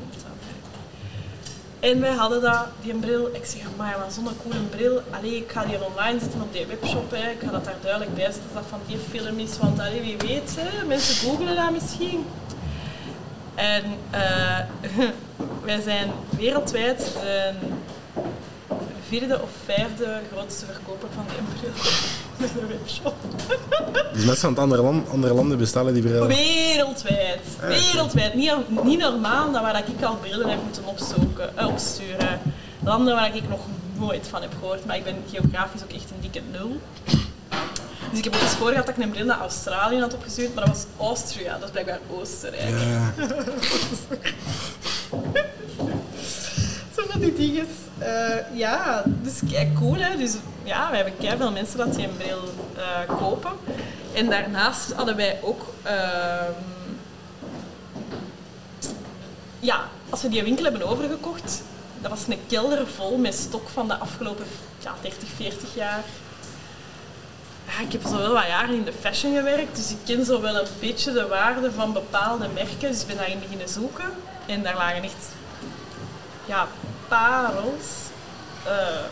En wij hadden dat, die bril. Ik zeg, maar wat zo'n coole bril. Allee, ik ga die online zetten op die webshop. Hè. Ik ga dat daar duidelijk bij zetten dat van die film is. Want allee, wie weet, mensen googelen dat misschien. En uh, wij zijn wereldwijd de vierde of vijfde grootste verkoper van die bril de webshop. Dus mensen van andere, land, andere landen bestellen die brillen? Wereldwijd. Ah, Wereldwijd. Niet, niet normaal dat waar ik al brillen heb moeten opzoeken, uh, opsturen. Landen waar ik nog nooit van heb gehoord. Maar ik ben geografisch ook echt een dikke nul. Dus ik heb ook eens voor gehad dat ik een bril naar Australië had opgestuurd, maar dat was Austria, dat is blijkbaar Oostenrijk. Ja. Zo van die dingen. Uh, ja, dus kijk cool hè. Dus ja, we hebben kei veel mensen dat die een bril uh, kopen. En daarnaast hadden wij ook... Uh, ja, als we die winkel hebben overgekocht, dat was een kelder vol met stok van de afgelopen ja, 30, 40 jaar. Ja, ik heb zo wel wat jaren in de fashion gewerkt, dus ik ken zo wel een beetje de waarde van bepaalde merken. Dus ik ben daarin beginnen zoeken. En daar lagen echt ja, parels. Uh,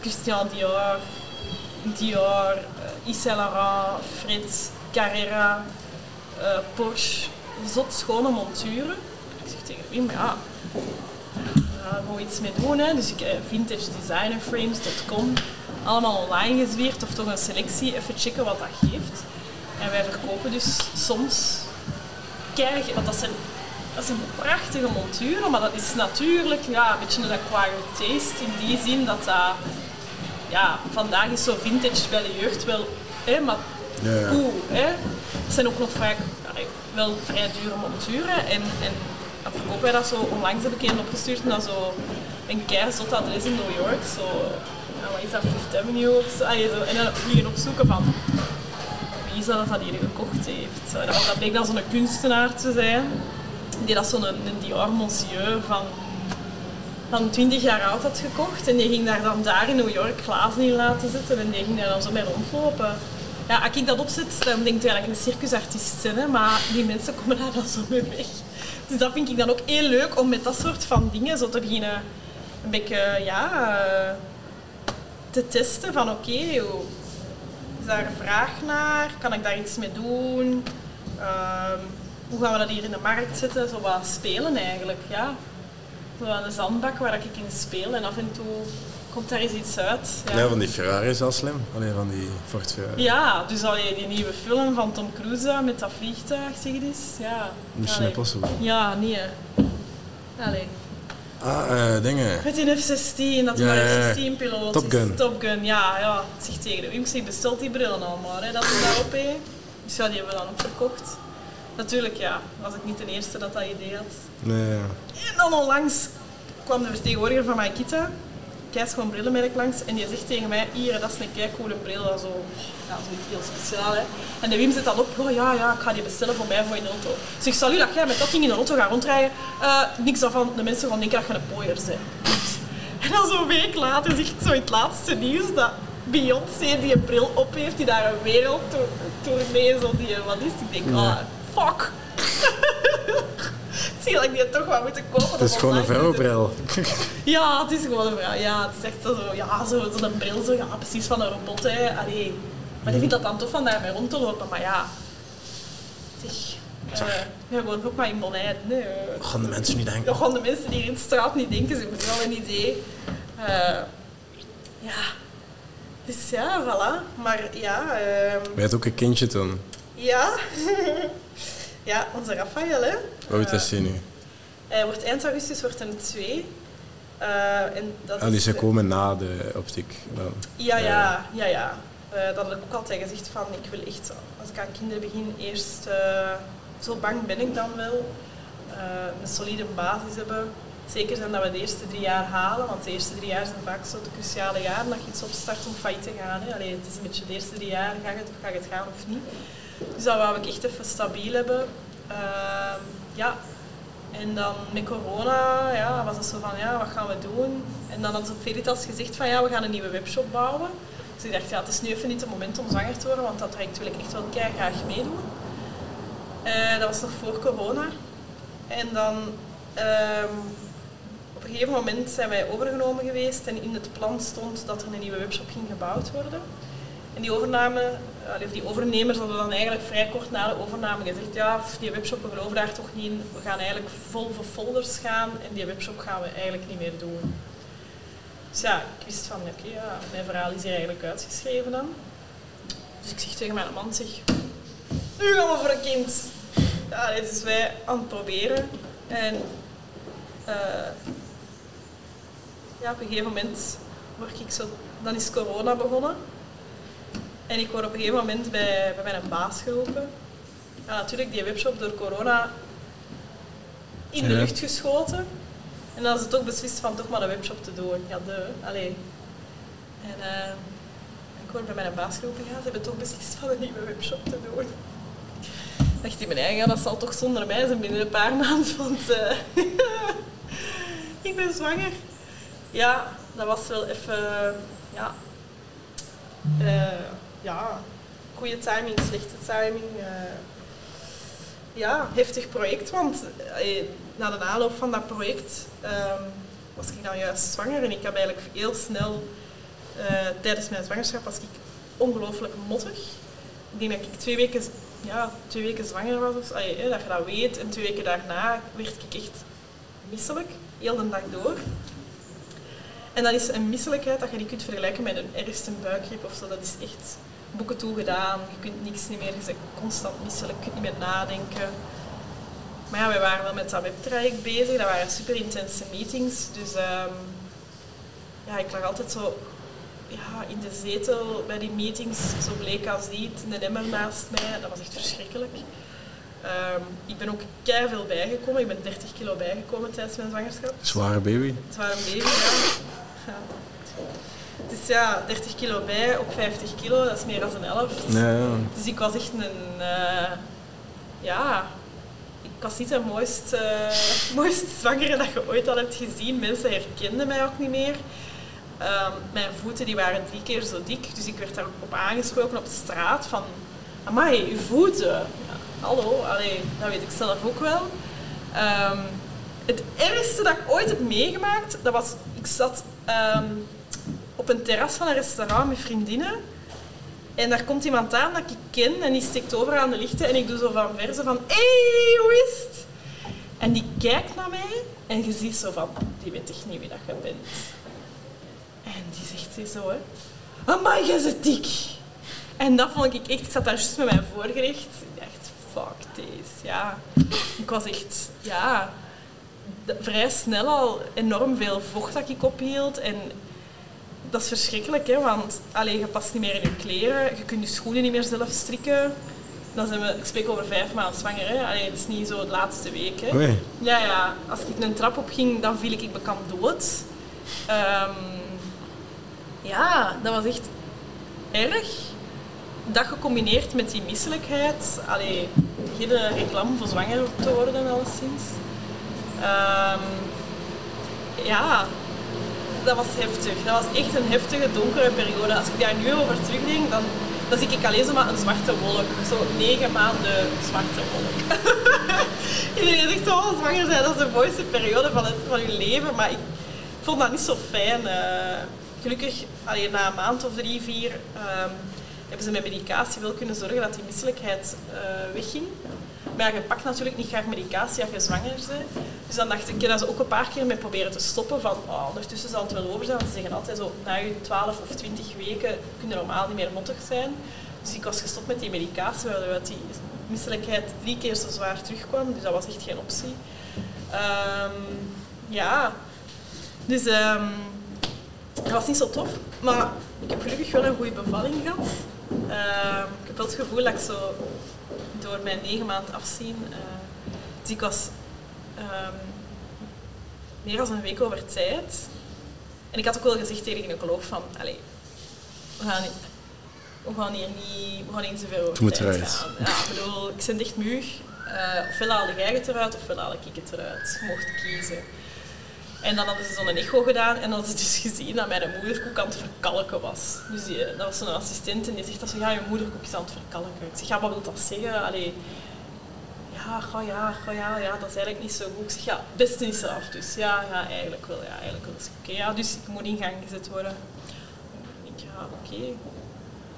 Christian Dior, Dior, uh, Laurent, Fritz, Carrera, uh, Porsche. Zot schone monturen. Ik zeg tegen Wim, ja, daar gaan we iets mee doen. Hè. Dus ik heb vintagedesignerframes.com allemaal online gezwierd of toch een selectie, even checken wat dat geeft. En wij verkopen dus soms kijk, want dat zijn dat is een prachtige montuur, maar dat is natuurlijk ja, een beetje een acquired taste in die zin dat dat... Ja, vandaag is zo vintage bij de jeugd wel... Hè, maar Ja, cool, hè. Het zijn ook nog vaak wel vrij dure monturen. En, en dan verkopen wij dat zo... Onlangs heb ik een opgestuurd naar zo een keizot adres in New York. Zo, ja, wat is dat, Fifth Avenue of zo. Allee, zo. En dan liggen opzoeken van wie is dat dat hier gekocht heeft. Dat bleek dan zo'n kunstenaar te zijn. Die dat zo'n een, Dior Monsieur van, van 20 jaar oud had gekocht. En die ging daar dan daar in New York glazen in laten zitten. En die ging daar dan zo mee rondlopen. Ja, als ik dat opzet, dan denk ik eigenlijk een circusartiest zijn. Hè? Maar die mensen komen daar dan zo mee weg. Dus dat vind ik dan ook heel leuk om met dat soort van dingen zo te beginnen een beetje, ja, eh, te testen van oké, is daar een vraag naar? Kan ik daar iets mee doen? Ehm, hoe gaan we dat hier in de markt zetten? Zo wat spelen eigenlijk, ja. Zo aan de zandbak waar ik in speel en af en toe komt daar eens iets uit. Ja, Ja, van die Ferrari is al slim. Alleen van die Ford Ferrari. ja dus allee, die nieuwe film van Tom Cruise met dat vliegtuig, zeg het eens. Ja. Mission Allee. Impossible. Ja, nee. hè. Allee. Ah, eh, dingen. Met die F-16, dat Ja, maar ja, ja. F-16-piloot Top Gun. Top Gun, ja. ja. Ik zeg tegen de Wim, bestelt die brillen allemaal, hè, dat we daarop heen. Dus ja, die hebben we dan ook verkocht. Natuurlijk, ja, was ik niet de eerste dat dat idee had. Nee. En dan onlangs kwam de vertegenwoordiger van Maikita, kijk gewoon brillenmerk langs, en die zegt tegen mij, hier, dat is een kei coole bril, dat zo, ja, zoiets heel speciaal. Hè. En de Wim zet dan op, oh ja, ja, ik ga die bestellen voor mij voor in de auto. Ik zeg, salut, dat jij met dat ding in de auto gaat rondrijden, Eh, niks daarvan, de mensen gaan denken dat je een pooier bent. En dan zo'n week later zegt zo in het laatste nieuws dat Beyoncé die een bril op heeft, die daar een wereldtournee, zo die, wat is het? Ik denk, ah, fuck. Zie je dat ik die toch wel moeten kopen. Het is gewoon een vrouwenbril. Ja, het is gewoon een vrouw. Ja, het is echt zo, ja, zo, zo'n bril, zo, ja, precies van een robot. Hè. Allee. Maar die vindt dat dan tof van daarmee rond te lopen. Maar ja, zeg, eh, ja, gewoon ook maar in Bonijn. Nee. Gaan de mensen niet denken. Gaan de mensen die hier in de straat niet denken, ze hebben wel een idee. Eh, ja, dus ja, voilà. Maar ja, ehm, Je hebt ook een kindje toen. ja. ja, onze Rafael, hè. Hoe oud is hij nu? Hij wordt eind augustus wordt een twee. Eh, en dat Ah, is, ze komen na de optiek. Dan. Ja, ja, ja, ja. Eh, dat heb ik ook altijd gezegd van, ik wil echt, als ik aan kinderen begin, eerst, eh, zo bang ben ik dan wel, een solide basis hebben. Zeker zijn dat we de eerste drie jaar halen, want de eerste drie jaar zijn vaak zo de cruciale jaren dat je iets opstart om failliet te gaan. Hè. Allee, het is een beetje de eerste drie jaar, gaat het, gaat het gaan of niet? Dus dat wou ik echt even stabiel hebben. Ehm, ja, en dan met corona ja, was het zo van, ja, wat gaan we doen? En dan had Veritas gezegd van, ja, we gaan een nieuwe webshop bouwen. Dus ik dacht, ja, het is nu even niet het moment om zwanger te worden, want dat traject wil ik echt wel graag meedoen. Eh, dat was nog voor corona. En dan, ehm, op een gegeven moment zijn wij overgenomen geweest en in het plan stond dat er een nieuwe webshop ging gebouwd worden. En die overname, die overnemers hadden dan eigenlijk vrij kort na de overname gezegd, ja, die webshop, we geloven daar toch niet in. We gaan eigenlijk vol voor folders gaan en die webshop gaan we eigenlijk niet meer doen. Dus ja, ik wist van, oké, ja, mijn verhaal is hier eigenlijk uitgeschreven dan. Dus ik zeg tegen mijn man, zeg, nu gaan we voor een kind. Ja, dit is wij aan het proberen. En eh, ja, op een gegeven moment word ik zo, dan is corona begonnen. En ik word op een gegeven moment bij, bij mijn baas geroepen. Ja, natuurlijk, die webshop door corona in de Ja. lucht geschoten. En dan is het ook beslist van toch maar een webshop te doen. Ja, de, allee. En eh, ik word bij mijn baas geroepen, ja, ze hebben toch beslist van een nieuwe webshop te doen. Ik dacht in mijn eigen, ja, dat zal toch zonder mij zijn binnen een paar maanden, want eh, ik ben zwanger. Ja, dat was wel even, ja, eh, ja, goede timing, slechte timing. eh. ja, heftig project, want eh, na de aanloop van dat project ehm, was ik dan juist zwanger en ik heb eigenlijk heel snel eh, tijdens mijn zwangerschap was ik ongelooflijk mottig. Ik denk dat ik twee weken, ja, twee weken zwanger was, of, allee, dat je dat weet. En twee weken daarna werd ik echt misselijk, heel de dag door. En dat is een misselijkheid dat je niet kunt vergelijken met een ergste buikgriep of zo. Dat is echt boeken toegedaan, je kunt niks niet meer, je bent constant misselijk, je kunt niet meer nadenken. maar ja, we waren wel met dat webtraject bezig. Dat waren super intense meetings. Dus ehm, ja, ik lag altijd zo ja, in de zetel bij die meetings, zo bleek als niet, een emmer naast mij. Dat was echt verschrikkelijk. Ehm, ik ben ook keihard veel bijgekomen. Ik ben 30 kilo bijgekomen tijdens mijn zwangerschap. Zware baby. Zware baby, ja. ja. Dus ja, 30 kilo bij op 50 kilo, dat is meer dan een helft. Ja, ja. Dus ik was echt een... eh, ja... Ik was niet de mooiste, eh, mooiste zwangere dat je ooit al hebt gezien. Mensen herkenden mij ook niet meer. Ehm, mijn voeten die waren drie keer zo dik, dus ik werd daarop aangesproken op straat van... Amai, uw voeten. Ja, hallo, allee, dat weet ik zelf ook wel. Ehm, het ergste dat ik ooit heb meegemaakt, dat was... Ik zat ehm, op een terras van een restaurant met vriendinnen. En daar komt iemand aan dat ik ken en die steekt over aan de lichten en ik doe zo van verse van Hé, hey, hoe is het? En die kijkt naar mij en je ziet zo van, die weet echt niet wie dat je bent. En die zegt hij zo, hè. Amai, jij dik. En dat vond ik echt, ik zat daar juist met mijn voorgerecht. Ik dacht, fuck this, ja. Ik was echt, ja, vrij snel al enorm veel vocht dat ik ophield. En dat is verschrikkelijk, hè, want allee, je past niet meer in je kleren, je kunt je schoenen niet meer zelf strikken. Dan zijn we, ik spreek over vijf maanden zwanger, hè. Allee, het is niet zo de laatste week. Hè. Ja, ja, als ik een trap op ging, dan viel ik bekend dood. Ehm, ja, dat was echt erg. Dat gecombineerd met die misselijkheid. Allee, geen reclame voor zwanger te worden, alleszins. Ehm, ja, dat was heftig. Dat was echt een heftige, donkere periode. Als ik daar nu over terugdenk, dan, zie ik alleen zo maar een zwarte wolk. Zo negen maanden zwarte wolk. Iedereen zegt, oh, zwanger zijn, dat is de mooiste periode van, het, van je leven. Maar ik vond dat niet zo fijn. eh. gelukkig, allee, na een maand of drie, vier, ehm, hebben ze met medicatie wel kunnen zorgen dat die misselijkheid eh, wegging. Maar je pakt natuurlijk niet graag medicatie als je zwanger bent. Dus dan dacht ik, daar zo ook een paar keer mee proberen te stoppen. Van, oh, ondertussen zal het wel over zijn. Want ze zeggen altijd zo, na je 12 of 20 weken kun je normaal niet meer mottig zijn. Dus ik was gestopt met die medicatie, waardoor die misselijkheid drie keer zo zwaar terugkwam. Dus dat was echt geen optie. Ehm, ja, dus ehm, dat was niet zo tof. Maar ik heb gelukkig wel een goede bevalling gehad. Ehm, ik heb wel het gevoel dat ik zo door mijn negen maand afzien. dus ik was ehm, meer dan een week over tijd. En ik had ook wel gezegd tegen de gynaecoloog van, allee, we gaan, we gaan hier niet, we gaan niet zoveel over Het moet tijd eruit. gaan. Ja, ik bedoel, ik ben echt muug. Eh ofwel haalde jij het eruit, ofwel haalde ik het eruit. Mocht kiezen. En dan hadden ze zo'n echo gedaan en hadden ze dus gezien dat mijn moederkoek aan het verkalken was. Dus die, dat was zo'n assistent en die zegt dat zo, ja, je moederkoek is aan het verkalken. Ik zeg, ja, wat wil dat zeggen? Allee, ja, ga ja, ga ja, ja, dat is eigenlijk niet zo goed. Ik zeg, ja, beste is eraf dus. Ja, ja, eigenlijk wel, ja, eigenlijk wel. Dus, ja, dus ik moet in gang gezet worden. Ik ja, oké.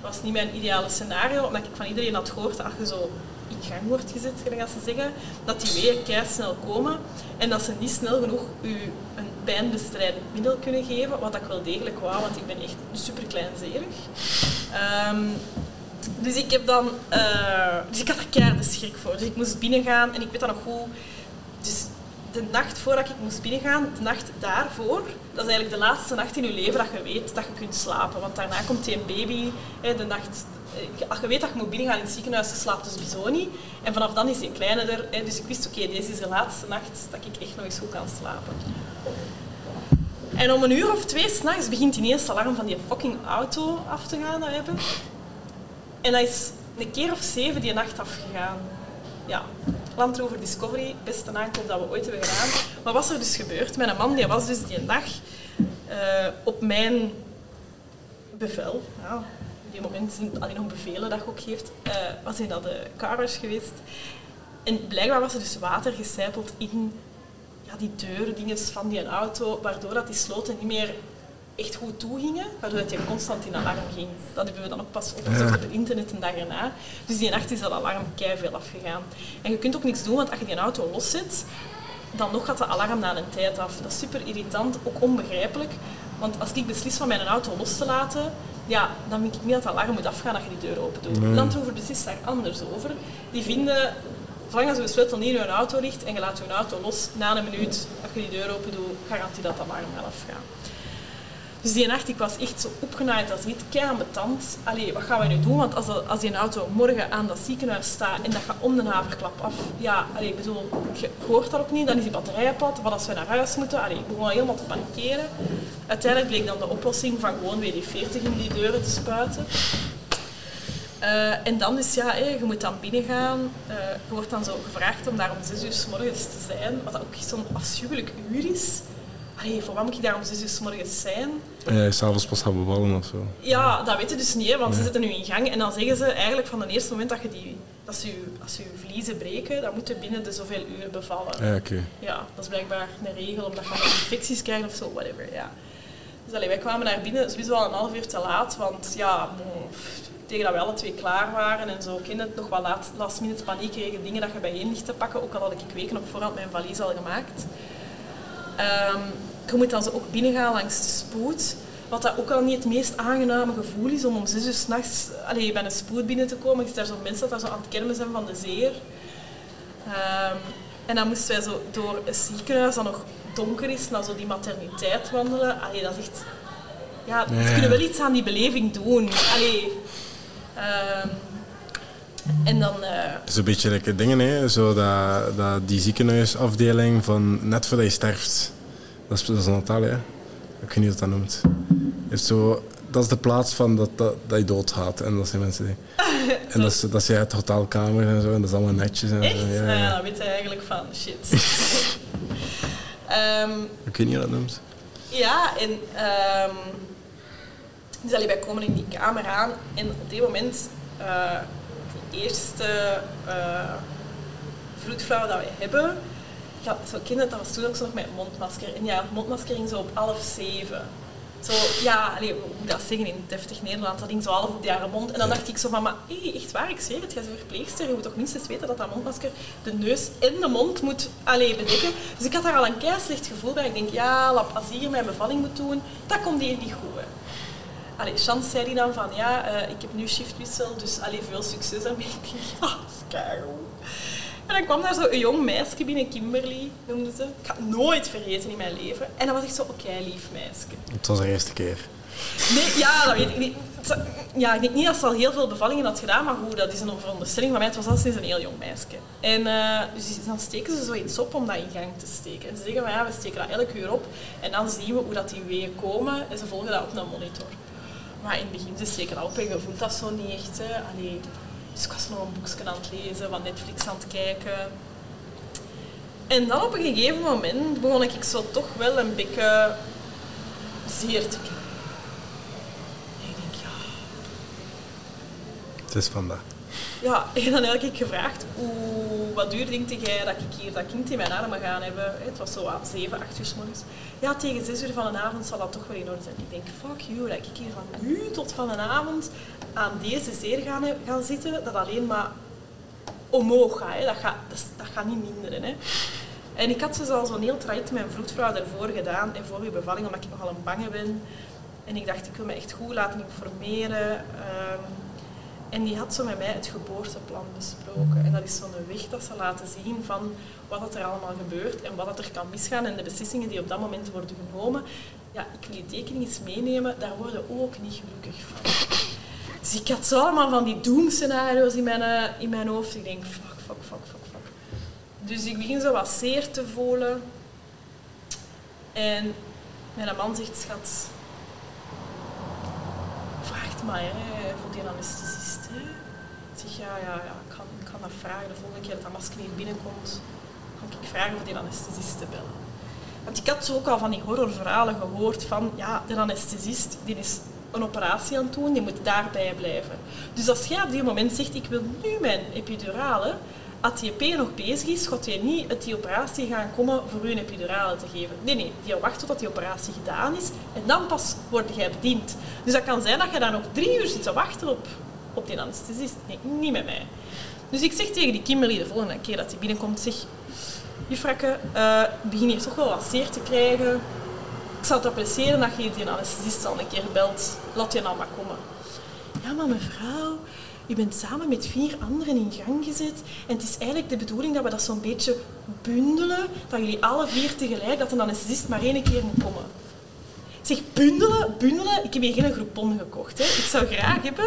Dat was niet mijn ideale scenario, omdat ik van iedereen had gehoord dat je zo in gang wordt gezet, gelijk als ze zeggen, dat die weeën kei snel komen en dat ze niet snel genoeg u een pijnbestrijdend middel kunnen geven, wat ik wel degelijk wou, want ik ben echt super kleinzerig. Ehm, dus ik heb dan, eh, dus ik had er keihard de schrik voor. Dus ik moest binnengaan en ik weet dat nog goed. Dus de nacht voordat ik moest binnengaan, de nacht daarvoor, dat is eigenlijk de laatste nacht in je leven dat je weet dat je kunt slapen. Want daarna komt die baby, de nacht, je weet dat je moet binnengaan in het ziekenhuis, je slaapt dus sowieso niet. En vanaf dan is die kleiner. Hè, dus ik wist, oké, deze is de laatste nacht dat ik echt nog eens goed kan slapen. En om een uur of twee s'nachts begint ineens het alarm van die fucking auto af te gaan dat hebben. En dat is een keer of zeven die nacht afgegaan. Ja, Land Rover Discovery, beste aankoop dat we ooit hebben gedaan. Wat was er dus gebeurd? Mijn man die was dus die dag eh, op mijn bevel, op die moment zijn alleen nog bevelen dat je ook geeft, eh, was hij naar de carwash geweest. En blijkbaar was er dus water gecijpeld in ja, die deurdinges van die auto, waardoor dat die sloten niet meer echt goed toegingen, waardoor dat je constant in alarm ging. Dat hebben we dan ook pas opgezocht op het internet een dag erna. Dus die nacht is dat alarm veel afgegaan. En je kunt ook niks doen, want als je die auto loszet, dan nog gaat de alarm na een tijd af. Dat is super irritant, ook onbegrijpelijk. Want als ik beslis van mijn auto los te laten, ja, dan vind ik niet dat het alarm moet afgaan als je die deur open doet. Nee. Land Rover beslist daar anders over. Die vinden zolang als je sleutel niet in je auto ligt en je laat je auto los, na een minuut, als je die deur open doet, garantie dat dat alarm gaat afgaan. Dus die nacht, ik was echt zo opgenaaid als niet, kei ambetant. Allee, wat gaan we nu doen? Want als, als die auto morgen aan dat ziekenhuis staat en dat gaat om de haverklap af, ja, allee, ik bedoel, je hoort dat ook niet, dan is die batterij. Wat als we naar huis moeten? Allee, ik begon helemaal te panikeren. Uiteindelijk bleek dan de oplossing van gewoon WD-40 in die deuren te spuiten. Eh, en dan is ja, je moet dan binnengaan. Eh, je wordt dan zo gevraagd om daar om zes uur s morgens te zijn, wat ook zo'n afschuwelijk uur is. Allee, voor wat moet ik daar om zes uur s morgens zijn? En jij s'avonds pas gaan bevallen of zo. Ja, dat weet je dus niet, hè, want ze zitten nu in gang. En dan zeggen ze eigenlijk van het eerste moment dat, je die, dat ze, je, als ze je vliezen breken, dan moet je binnen de zoveel uren bevallen. Ja, oké. Ja, dat is blijkbaar een regel, omdat je infecties krijgt of zo, whatever. Ja. Dus allee, wij kwamen naar binnen, sowieso wel een half uur te laat, want ja, tegen dat we alle twee klaar waren en zo, kind het nog wel laat, last minute paniek kregen, dingen dat je bijeen ligt te pakken, ook al had ik weken op voorhand mijn valies al gemaakt. Ehm, je moet dan zo ook binnengaan langs de spoed. Wat dat ook al niet het meest aangename gevoel is om om zes uur s'nachts bij een spoed binnen te komen. Je ziet daar zo mensen dat daar zo aan het kermen zijn van de zeer. Ehm, en dan moesten wij zo door een ziekenhuis dat nog donker is, naar zo die materniteit wandelen. Allee, dat is echt... Ja, ze Ja. kunnen wel iets aan die beleving doen. Allee, ehm, en dan... eh, Het is een beetje lekker dingen, hè. Zo dat, dat, die ziekenhuisafdeling van net voordat je sterft. Dat is, dat is. Ik weet niet wat dat noemt. Heeft zo, dat is de plaats van dat, dat, dat je doodgaat. En dat zijn mensen die... En dat is, dat is uit hotelkamer en zo. En dat is allemaal netjes. En echt? zo. Ja, Ja, ja. dan weet je eigenlijk van shit. Ehm, Ik weet niet hoe dat noemt. Ja, en ehm dus allee, wij komen in die kamer aan en op dit moment, eh de eerste eh vroedvrouw dat wij hebben, zo kinderen, dat was toen ook zo nog met mondmasker. En ja, mondmasker ging zo op half zeven. Zo, ja, allee, hoe moet dat zeggen in deftig Nederland? Dat ging zo half op die haar mond. En dan dacht ik zo van, maar hé, echt waar, ik zweer het, jij bent verpleegster. Je moet toch minstens weten dat dat mondmasker de neus en de mond moet allee, bedekken. Dus ik had daar al een kei slecht gevoel bij. Ik denk, ja, lap, als die hier mijn bevalling moet doen, dat komt hier niet goed. Hè. Allee, Chance zei die dan van, ja, eh, ik heb nu shiftwissel, dus allee, veel succes daarmee. Ik denk, ja, dat is. En dan kwam daar zo een jong meisje binnen, Kimberly noemde ze. Ik het nooit vergeten in mijn leven. En dat was echt zo, oké, lief meisje. Het was de eerste keer. Nee, ja, dat weet ik niet. Ja, ik denk niet dat ze al heel veel bevallingen had gedaan, maar goed, dat is een veronderstelling van mij. Het was al sinds een heel jong meisje. En eh, dus dan steken ze zoiets op om dat in gang te steken. En ze zeggen van ja, we steken dat elk uur op en dan zien we hoe dat die weeën komen en ze volgen dat op een monitor. Maar in het begin, ze steken dat op en je voelt dat zo niet echt. Hè. Allee, dus ik was nog een boekje aan het lezen, van Netflix aan het kijken. En dan op een gegeven moment begon ik zo toch wel een beetje zeer te krijgen. En ik denk, ja, Het is vandaag. Ja, en dan heb ik gevraagd, hoe, wat duur denk jij dat ik hier dat kind in mijn armen ga hebben? Het was zo aan 7, 8 uur s morgens. Ja, tegen 6 uur van de avond zal dat toch wel in orde zijn. Ik denk, fuck you, dat ik hier van nu tot van de avond aan deze zeer gaan, gaan zitten, dat alleen maar omhoog gaat. Hè. Dat, gaat dat, gaat niet minderen. Hè. En ik had dus al zo'n heel traject met mijn vroedvrouw daarvoor gedaan en voor uw bevalling, omdat ik nogal een bange ben. En ik dacht, ik wil me echt goed laten informeren. Ehm, en die had zo met mij het geboorteplan besproken. En dat is zo'n weg dat ze laten zien van wat er allemaal gebeurt en wat er kan misgaan en de beslissingen die op dat moment worden genomen. Ja, ik wil die tekening eens meenemen, daar worden we ook niet gelukkig van. Dus ik had zo allemaal van die doemscenario's in mijn, eh, in mijn hoofd. Ik denk, fuck, fuck, fuck, fuck, fuck. Dus ik begin zo wat zeer te voelen. En mijn man zegt, schat, vraagt mij hè, voor die anesthesist. Ja, ja, ja ik, kan, kan dat vragen. De volgende keer dat dat masker binnenkomt, ga ik vragen voor die anesthesist te bellen. Want ik had ook al van die horrorverhalen gehoord van, ja, de anesthesist die is een operatie aan het doen, die moet daarbij blijven. Dus als jij op die moment zegt, ik wil nu mijn epidurale, als die EP nog bezig is, gaat hij niet uit die operatie gaan komen voor u een epidurale te geven. Nee, nee, die wacht totdat die operatie gedaan is en dan pas word jij bediend. Dus dat kan zijn dat je daar nog drie uur zit te wachten op, op die anesthesist. Nee, niet met mij. Dus ik zeg tegen die Kimberly de volgende keer dat hij binnenkomt, zeg, juffrakke, eh, ik begin hier toch wel wat zeer te krijgen. Ik zou het appreciëren dat je die anesthesist al een keer belt. Laat je nou maar komen. Ja, maar mevrouw, je bent samen met vier anderen in gang gezet. En het is eigenlijk de bedoeling dat we dat zo'n beetje bundelen. Dat jullie alle vier tegelijk, dat een anesthesist maar één keer moet komen. Zeg, bundelen, bundelen. Ik heb hier geen groepon gekocht. Hè. Ik zou graag hebben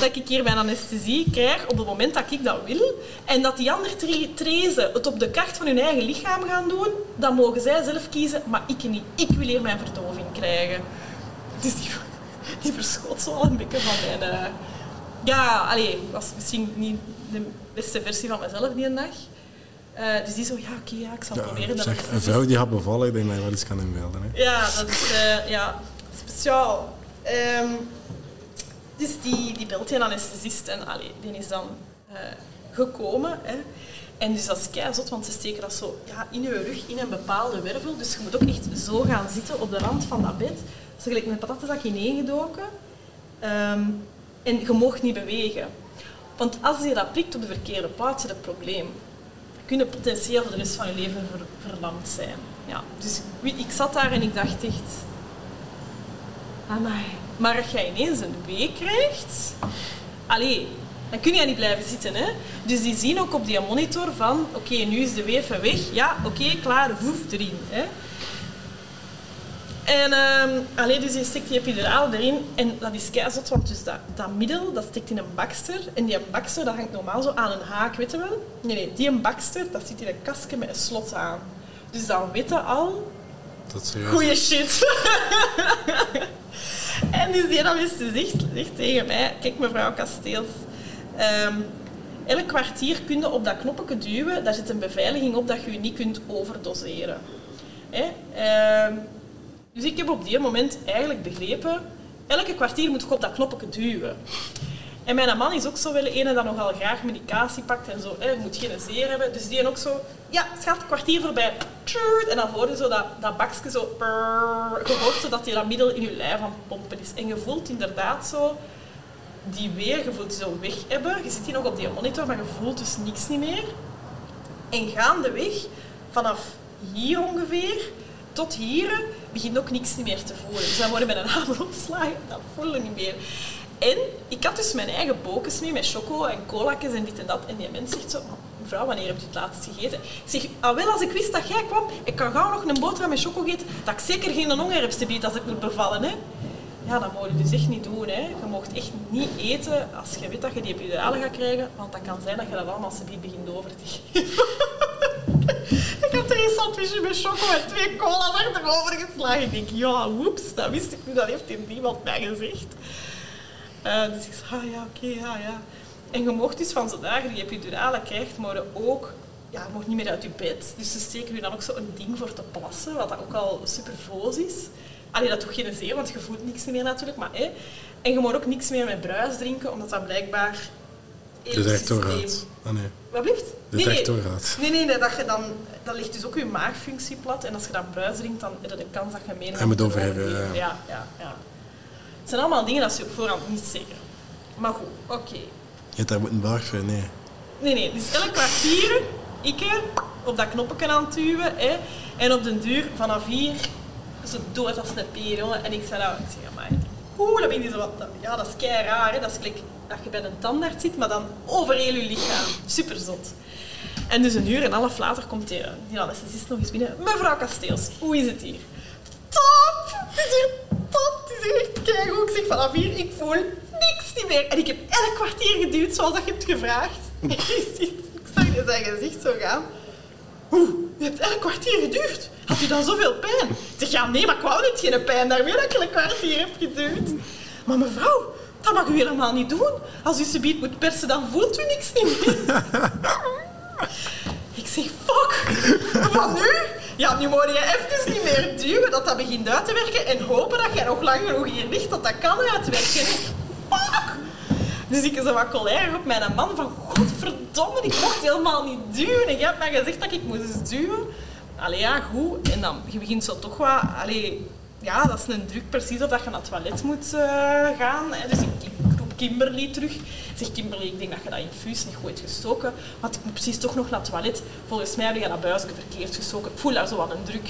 dat ik hier mijn anesthesie krijg op het moment dat ik dat wil. En dat die andere drie trezen het op de kracht van hun eigen lichaam gaan doen, dan mogen zij zelf kiezen, maar ik niet. Ik wil hier mijn verdoving krijgen. Dus die, die verschoot zo al een beetje van mijn... Uh... Ja, allee, was misschien niet de beste versie van mezelf die een dag. Uh, dus die zo, ja, oké, ja, ik zal Ja, proberen. zeg, dat een vrouw die gaat bevallen, ik denk dat je wel iets kan inbeelden. Hè. ja, dat is eh, ja, speciaal. Ehm, dus die, die belt een anesthesist en allee, die is dan eh, gekomen. Hè. En dus dat is keizot, want ze steken dat zo ja, in je rug, in een bepaalde wervel. Dus je moet ook echt zo gaan zitten op de rand van dat bed. Zo gelijk met patatzak ineengedoken. Ehm en je mag niet bewegen. Want als je dat prikt op de verkeerde plaats, is het probleem. Dan kun je potentieel voor de rest van je leven ver- verlamd zijn. Ja. Dus ik zat daar en ik dacht echt... Amai. Maar als je ineens een week krijgt... Allee, dan kun je niet blijven zitten. Hè? Dus die zien ook op die monitor van... Oké, nu is de weef weg. Ja, oké, klaar. Voef erin. Hè? En ehm allee, dus je steekt die epiduraal erin en dat is keizot, want dus dat, dat middel dat steekt in een bakster. En die bakster dat hangt normaal zo aan een haak, weet je wel? Nee, nee, die een bakster dat zit in een kastje met een slot aan. Dus dan weten al, Dat is goeie shit. en dus die anesthesist zegt tegen mij, kijk mevrouw Kasteels, ehm, elk kwartier kun je op dat knopje duwen, daar zit een beveiliging op dat je je niet kunt overdoseren. Hè? Ehm, dus ik heb op die moment eigenlijk begrepen, elke kwartier moet ik op dat knopje duwen. En mijn man is ook zo wel een dat nogal graag medicatie pakt en zo. Hè. Moet geen zeer hebben. Dus die ook zo... Ja, schat, kwartier voorbij. En dan hoor je zo dat, dat bakje zo... Je hoort dat je dat middel in je lijf aan pompen is. En je voelt inderdaad zo... Die weer, je voelt zo weg hebben. Je zit hier nog op die monitor, maar je voelt dus niks niet meer. En gaandeweg, vanaf hier ongeveer tot hier, begint ook niks meer te voelen. Dus dan worden met een hamer opslagen, dat voelen niet meer. En ik had dus mijn eigen bokens mee met choco en cola's en dit en dat. En die mens zegt zo, mevrouw, wanneer heb je het laatst gegeten? Ik zeg, ah wel, als ik wist dat jij kwam, ik kan gauw nog een boterham met choco eten, dat ik zeker geen honger heb subiet als ik moet bevallen. Hè. Ja, dat moet je dus echt niet doen. Hè. Je mag echt niet eten als je weet dat je die epidurale gaat krijgen, want dat kan zijn dat je dat allemaal subiet begint over te. Ik had een sandwichje met choco en twee cola's achterover geslagen. Ik denk, ja, woeps, dat wist ik niet, dat heeft hier niemand mij gezegd. Eh, dus ik zei, ah ja, oké, ja, ja. En je mocht dus van zodra je die epidurale krijgt, maar ook, ja, je niet meer uit je bed. Dus ze steken je dan ook zo een ding voor te plassen, wat dat ook al super is. Allee, dat doet geen zeer, want je voelt niks meer natuurlijk, maar. En je mag ook niks meer met bruis drinken, omdat dat blijkbaar... De rectorraad. Ah nee, Wat blieft? de rectorraad. Nee, nee, nee dat, je dan, dat ligt dus ook je maagfunctie plat. En als je dan bruis drinkt, dan is er de kans dat je meer Hij moet overgeven, ja. ja. ja, ja. Het zijn allemaal dingen dat ze op voorhand niet zeggen. Maar goed, oké. Je hebt daar moeten barfen, nee. Nee, nee, dus elk kwartier, ik op dat knopje aan het duwen. Hè, en op den duur, vanaf hier, zo dood als een peer, jongen. En ik zei nou, ik zeg, amai, oeh, dat ben je zo wat... Ja, dat is kei raar, hè. Dat is gelijk dat je bij een tandarts zit, maar dan over heel je lichaam. Super zot. En dus een uur en een half later komt die, die anesthesist nog eens binnen. Mevrouw Kasteels, hoe is het hier? Top! Het is hier top! Het is hier echt keigoed. Ik zeg vanaf hier, ik voel niks niet meer. En ik heb elk kwartier geduwd zoals dat je hebt gevraagd. Je ik zag in zijn gezicht zo gaan. Oeh, je hebt elk kwartier geduurd. Had u dan zoveel pijn? Ik zeg, ja nee, maar ik wou niet geen pijn. Daarmee dat ik een kwartier heb geduwd. Maar mevrouw, dat mag u helemaal niet doen. Als u subiet moet persen, dan voelt u niks niet meer. Ik zeg, fuck, wat nu? Ja, nu moet je even niet meer duwen dat dat begint uit te werken en hopen dat jij nog lang genoeg hier ligt dat dat kan uitwerken. Fuck! Dus ik zo wat colère op mijn man van, godverdomme, ik mocht helemaal niet duwen. En jij hebt mij gezegd dat ik moest duwen. Allee, ja, goed. En dan, je begint zo toch wat, allee, ja, dat is een druk precies of dat je naar het toilet moet eh, gaan. Dus ik, ik roep Kimberly terug. Zeg, Kimberly, ik denk dat je dat infuus niet goed hebt gestoken, want ik moet precies toch nog naar het toilet. Volgens mij heb je dat buisje verkeerd gestoken. Ik voel daar zo wat een druk.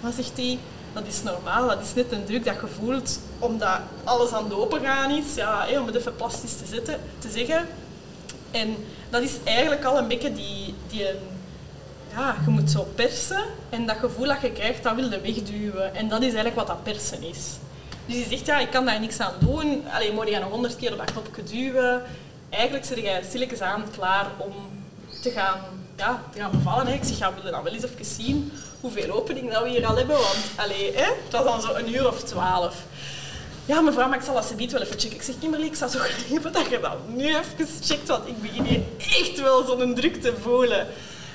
Wat zegt hij? dat is normaal. Dat is net een druk dat je voelt omdat alles aan het opengaan is. Ja, om het even plastisch te, zetten, te zeggen. En dat is eigenlijk al een beetje die, die ja, je moet zo persen en dat gevoel dat je krijgt, dat wil je wegduwen. En dat is eigenlijk wat dat persen is. Dus je zegt, ja, ik kan daar niks aan doen. Alleen moet je nog honderd keer op dat knopje duwen. Eigenlijk zit jij stilletjes aan klaar om te gaan, ja, te gaan bevallen. Ik zeg, ja, we willen dan wel eens even zien hoeveel opening dat we hier al hebben. Want allee, hè, het was dan zo een uur of twaalf. Ja, mevrouw, maar ik zal alsjeblieft wel even checken. Ik zeg, Kimberly, ik zou zo graag hebben dat je dat nu even checkt, want ik begin hier echt wel zo'n druk te voelen.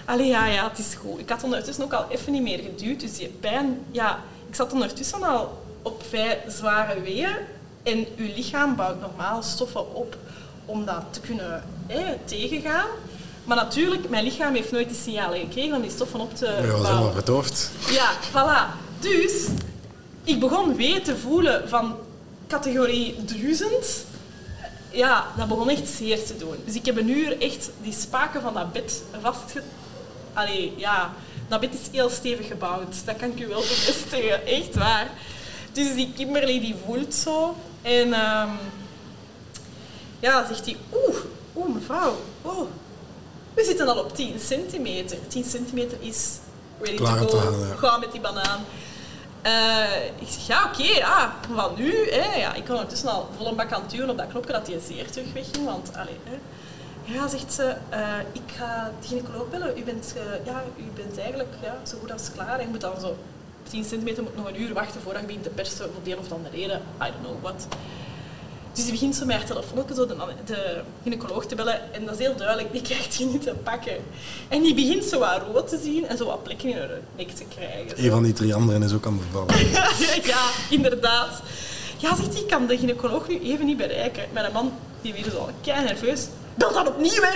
Allee, ja, ja, het is goed. Ik had ondertussen ook al even niet meer geduwd, dus die pijn... Ja, ik zat ondertussen al op vrij zware weeën en uw lichaam bouwt normaal stoffen op om dat te kunnen tegengaan. Maar natuurlijk, mijn lichaam heeft nooit die signalen gekregen om die stoffen op te Ja, dat is bouwen. helemaal verdoofd. Ja, voilà. Dus ik begon weer te voelen van categorie duizend. Ja, dat begon echt zeer te doen. Dus ik heb een uur echt die spaken van dat bed vastge... Allee, ja, dat bed is heel stevig gebouwd. Dat kan ik u wel bevestigen, echt waar. Dus die Kimberly die voelt zo. En ehm, ja, zegt hij, oeh, oeh mevrouw, oh, we zitten al op 10 centimeter. 10 centimeter is ready Klaar to go. gaan, ja. Ga met die banaan. Eh, ik zeg, ja, oké, ja, van nu. Hè, ja, ik kon ondertussen al vol een bak aan het duwen op dat knopje dat hij zeer terug wegging. Want, allee, hè. Ja, zegt ze, eh, ik ga de gynaecoloog bellen. U bent, eh, ja, u bent eigenlijk ja, zo goed als klaar. En je moet dan zo 10 centimeter moet nog een uur wachten voordat je begint te persen voor de een of andere reden. I don't know what. Dus die begint zo met haar telefoon zo de, de gynaecoloog te bellen. En dat is heel duidelijk, die krijgt hij niet te pakken. En die begint zo wat rood te zien en zo wat plekken in haar nek te krijgen. Een van die drie anderen is ook aan het ja, inderdaad. Ja, zegt hij, ik kan de gynaecoloog nu even niet bereiken. Mijn man, die weer zo kei nerveus. Bel dan opnieuw, hè.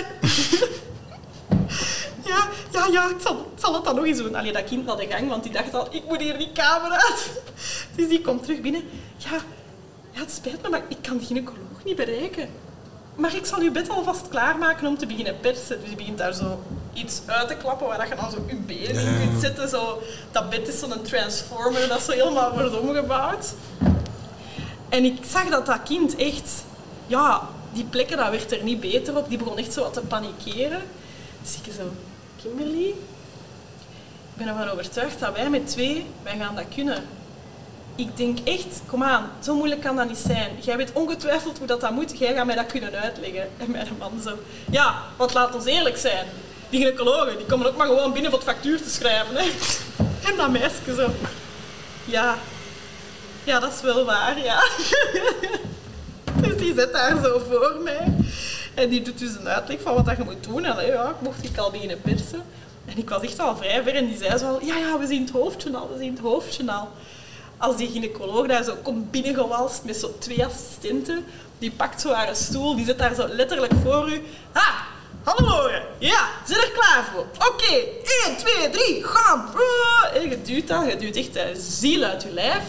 ja, ja, ja, ik zal, ik zal het dan nog eens doen. Allee, dat kind naar de gang, want die dacht al, ik moet hier die kamer uit. Dus die komt terug binnen. Ja, ja, het spijt me, maar ik kan de gynaecoloog niet bereiken. Maar ik zal uw bed alvast klaarmaken om te beginnen persen. Dus je begint daar zo iets uit te klappen waar je dan zo je benen in kunt zetten. Zo, dat bed is zo'n transformer, dat zo helemaal wordt omgebouwd. En ik zag dat dat kind echt... Ja, die plekken, dat werd er niet beter op. Die begon echt zo wat te panikeren. Dus ik zo... Kimberly, ik ben ervan overtuigd dat wij met twee, wij gaan dat kunnen. Ik denk echt, kom aan, zo moeilijk kan dat niet zijn. Jij weet ongetwijfeld hoe dat, dat moet. Jij gaat mij dat kunnen uitleggen. En mijn man zo, ja, want laat ons eerlijk zijn. Die gynaecologen, die komen ook maar gewoon binnen voor het factuur te schrijven. Hè. En dat meisje zo, ja, ja, dat is wel waar, ja. Dus die zit daar zo voor mij. En die doet dus een uitleg van wat dat je moet doen. En ja, mocht ik al beginnen persen. En ik was echt al vrij ver en die zei zo ja, ja, we zien het hoofdje al, we zien het hoofdje al. Als die gynaecoloog daar zo komt binnengewalst met zo twee assistenten, die pakt zo haar stoel, die zit daar zo letterlijk voor u. Ha, hallo, ja, zit er klaar voor? Oké, 1, 2, 3, gaan. En je duwt dat, je duwt echt de ziel uit je lijf.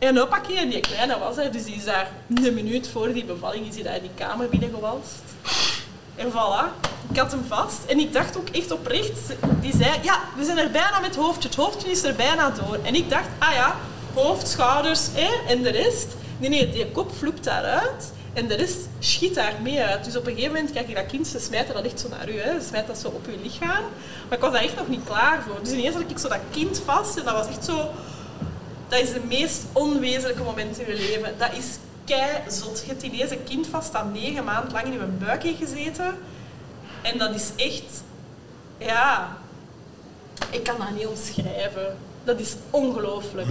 En hoppakee, en die kleine was er, dus die is daar een minuut voor die bevalling, is hij daar in die kamer binnengewalst. En voilà, ik had hem vast. En ik dacht ook echt oprecht, die zei, ja, we zijn er bijna met het hoofdje. Het hoofdje is er bijna door. En ik dacht, ah ja, hoofd, schouders en de rest. Nee, nee, die kop vloept daaruit. En de rest schiet daar mee uit. Dus op een gegeven moment, kijk ik dat kind, ze smijten dat echt zo naar u. Hè. Ze smijten dat zo op uw lichaam. Maar ik was daar echt nog niet klaar voor. Dus ineens had ik zo dat kind vast. En dat was echt zo... Dat is de meest onwezenlijke moment in je leven. Dat is keizot. Je hebt ineens een kind vast dat negen maanden lang in je buik heeft gezeten. En dat is echt... Ja... Ik kan dat niet omschrijven. Dat is ongelooflijk.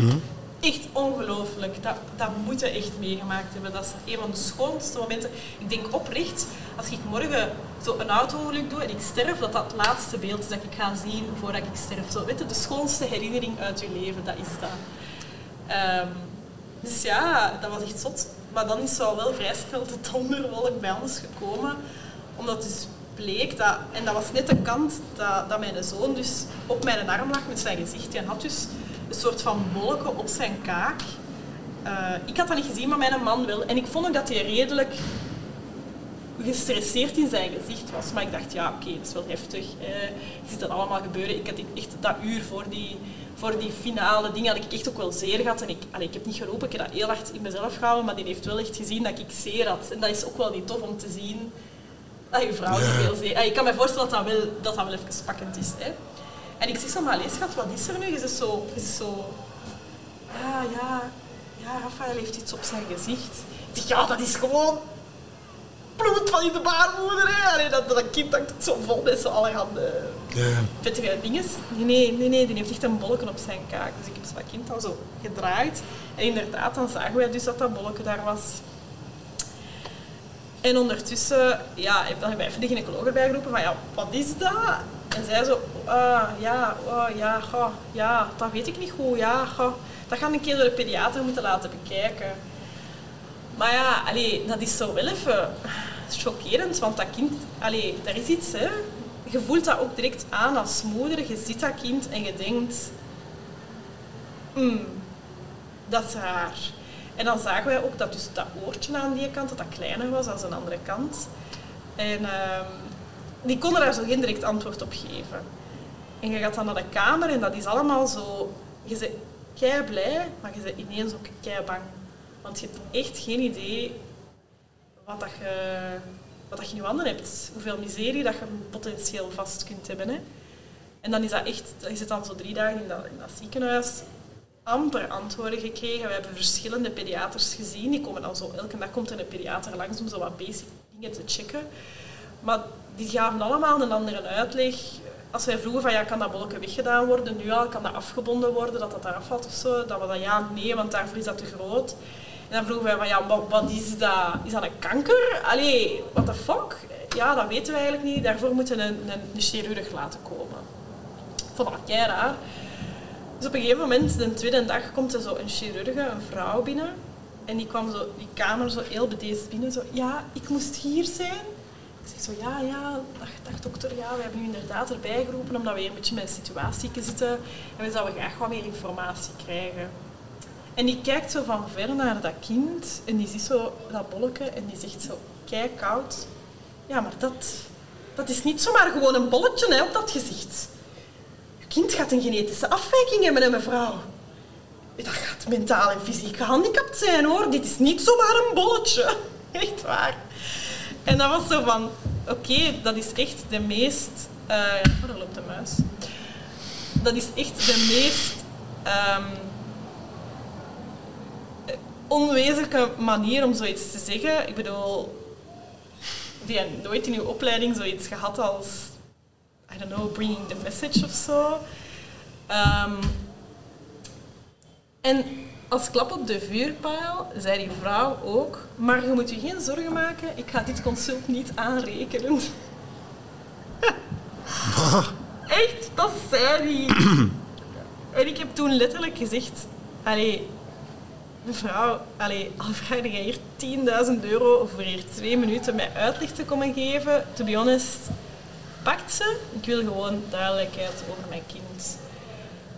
Echt ongelooflijk. Dat, dat moet je echt meegemaakt hebben. Dat is een van de schoonste momenten. Ik denk oprecht, als ik morgen zo een auto-ongeluk doe en ik sterf, dat dat het laatste beeld is dat ik ga zien voordat ik sterf. Zo, weet je, de schoonste herinnering uit je leven, dat is dat. Ehm, dus ja, dat was echt zot. Maar dan is zo wel vrij snel de donderwolk bij ons gekomen. Omdat dus bleek dat... En dat was net de kant dat, dat mijn zoon dus op mijn arm lag met zijn gezicht. Hij had dus een soort van bolken op zijn kaak. Eh, ik had dat niet gezien, maar mijn man wel. En ik vond ook dat hij redelijk gestresseerd in zijn gezicht was. Maar ik dacht, ja, oké, dat is wel heftig. Eh, je ziet dat allemaal gebeuren. Ik had echt dat uur voor die, voor die finale dingen had ik echt ook wel zeer gehad. En ik, allee, ik heb niet geroepen, ik heb dat heel hard in mezelf gehouden, maar die heeft wel echt gezien dat ik zeer had. En dat is ook wel niet tof om te zien dat je vrouw zoveel zeer... Allee, ik kan me voorstellen dat dat wel, dat dat wel even pakkend is. Hè. En ik zeg zo, maar lees schat, wat is er nu? Is zo... Je is zo ja, ja, ja, Rafael heeft iets op zijn gezicht. Ik zeg, ja, dat is gewoon bloed van in de baarmoeder. Hè. Allee, dat, dat kind hangt zo vol met zo allerhande Ja. vettige dingen. Nee, nee, nee, die heeft echt een bolletje op zijn kaak. Dus ik heb dat kind al zo gedraaid. En inderdaad, dan zagen wij dus dat dat bolletje daar was. En ondertussen ja, heb dan even de gynaecoloog erbij geroepen van ja, wat is dat? En zij zo, ah, ja, oh, ja, goh, ja, dat weet ik niet goed, ja, goh, dat gaan we een keer door de pediater moeten laten bekijken. Maar ja, allee, dat is zo wel even chockerend, want dat kind, allee, daar is iets, hè. Je voelt dat ook direct aan als moeder. Je ziet dat kind en je denkt, hmm, dat is raar. En dan zagen wij ook dat dus dat oortje aan die kant, dat dat kleiner was dan de andere kant. En ehm, die konden daar zo geen direct antwoord op geven. En je gaat dan naar de kamer en dat is allemaal zo... Je bent kei blij, maar je bent ineens ook kei bang. Want je hebt echt geen idee wat, dat je, wat dat je in je handen hebt. Hoeveel miserie dat je potentieel vast kunt hebben. Hè. En dan is dat echt... Je zit dan zo drie dagen in dat, in dat ziekenhuis amper antwoorden gekregen. We hebben verschillende pediaters gezien. Die komen dan zo, elke dag komt er een pediater langs om zo wat basic dingen te checken. Maar die gaven allemaal een andere uitleg. Als wij vroegen van ja, kan dat bolletje weggedaan worden, nu al, kan dat afgebonden worden, dat dat eraf valt of zo, dat we dan ja, nee, want daarvoor is dat te groot. En dan vroegen wij van ja, wat, wat is dat? Is dat een kanker? Allee, what the fuck? Ja, dat weten we eigenlijk niet. Daarvoor moeten we een, een, chirurg laten komen. Vond dat kei raar. Dus op een gegeven moment, de tweede dag, komt er zo een chirurge, een vrouw binnen. En die kwam zo die kamer zo heel bedeesd binnen. Zo, ja, ik moest hier zijn. Ik zeg zo, ja, ja, dag, dag dokter, ja, we hebben u inderdaad erbij geroepen omdat we hier een beetje met een situatie zitten. En we zouden graag wat meer informatie krijgen. En die kijkt zo van ver naar dat kind en die ziet zo dat bolletje en die zegt zo, kei koud. Ja, maar dat, dat is niet zomaar gewoon een bolletje hè, op dat gezicht. Je kind gaat een genetische afwijking hebben, hè, mevrouw. Dat gaat mentaal en fysiek gehandicapt zijn, hoor. Dit is niet zomaar een bolletje. Echt waar. En dat was zo van, oké, dat is echt de meest... eh oh, loopt de muis. Dat is echt de meest ehm, onwezenlijke manier om zoiets te zeggen. Ik bedoel, heb jij nooit in je opleiding zoiets gehad als, I don't know, bringing the message of zo? Ehm, en als klap op de vuurpijl zei die vrouw ook, maar je moet je geen zorgen maken, ik ga dit consult niet aanrekenen. Echt, dat zei die. en ik heb toen letterlijk gezegd, allee, mevrouw, allee, jij hier 10.000 euro voor hier twee minuten mij uitleg te komen geven, to be honest, pakt ze. Ik wil gewoon duidelijkheid over mijn kind.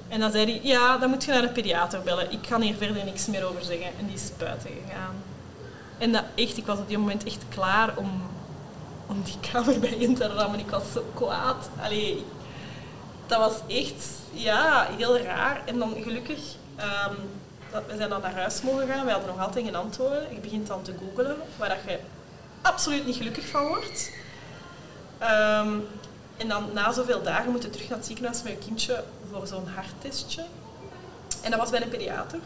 En dan zei hij, ja, dan moet je naar de pediater bellen. Ik kan hier verder niks meer over zeggen. En die is buiten gegaan. En dat echt, ik was op die moment echt klaar om, om die kamer bij in te rammen. Ik was zo kwaad. Allee, dat was echt, ja, heel raar. En dan gelukkig, ehm, dat, we zijn dan naar huis mogen gaan. We hadden nog altijd geen antwoorden. Je begint dan te googelen, waar dat je absoluut niet gelukkig van wordt. Ehm, en dan na zoveel dagen moet je terug naar het ziekenhuis met je kindje voor zo'n harttestje. En dat was bij een pediater.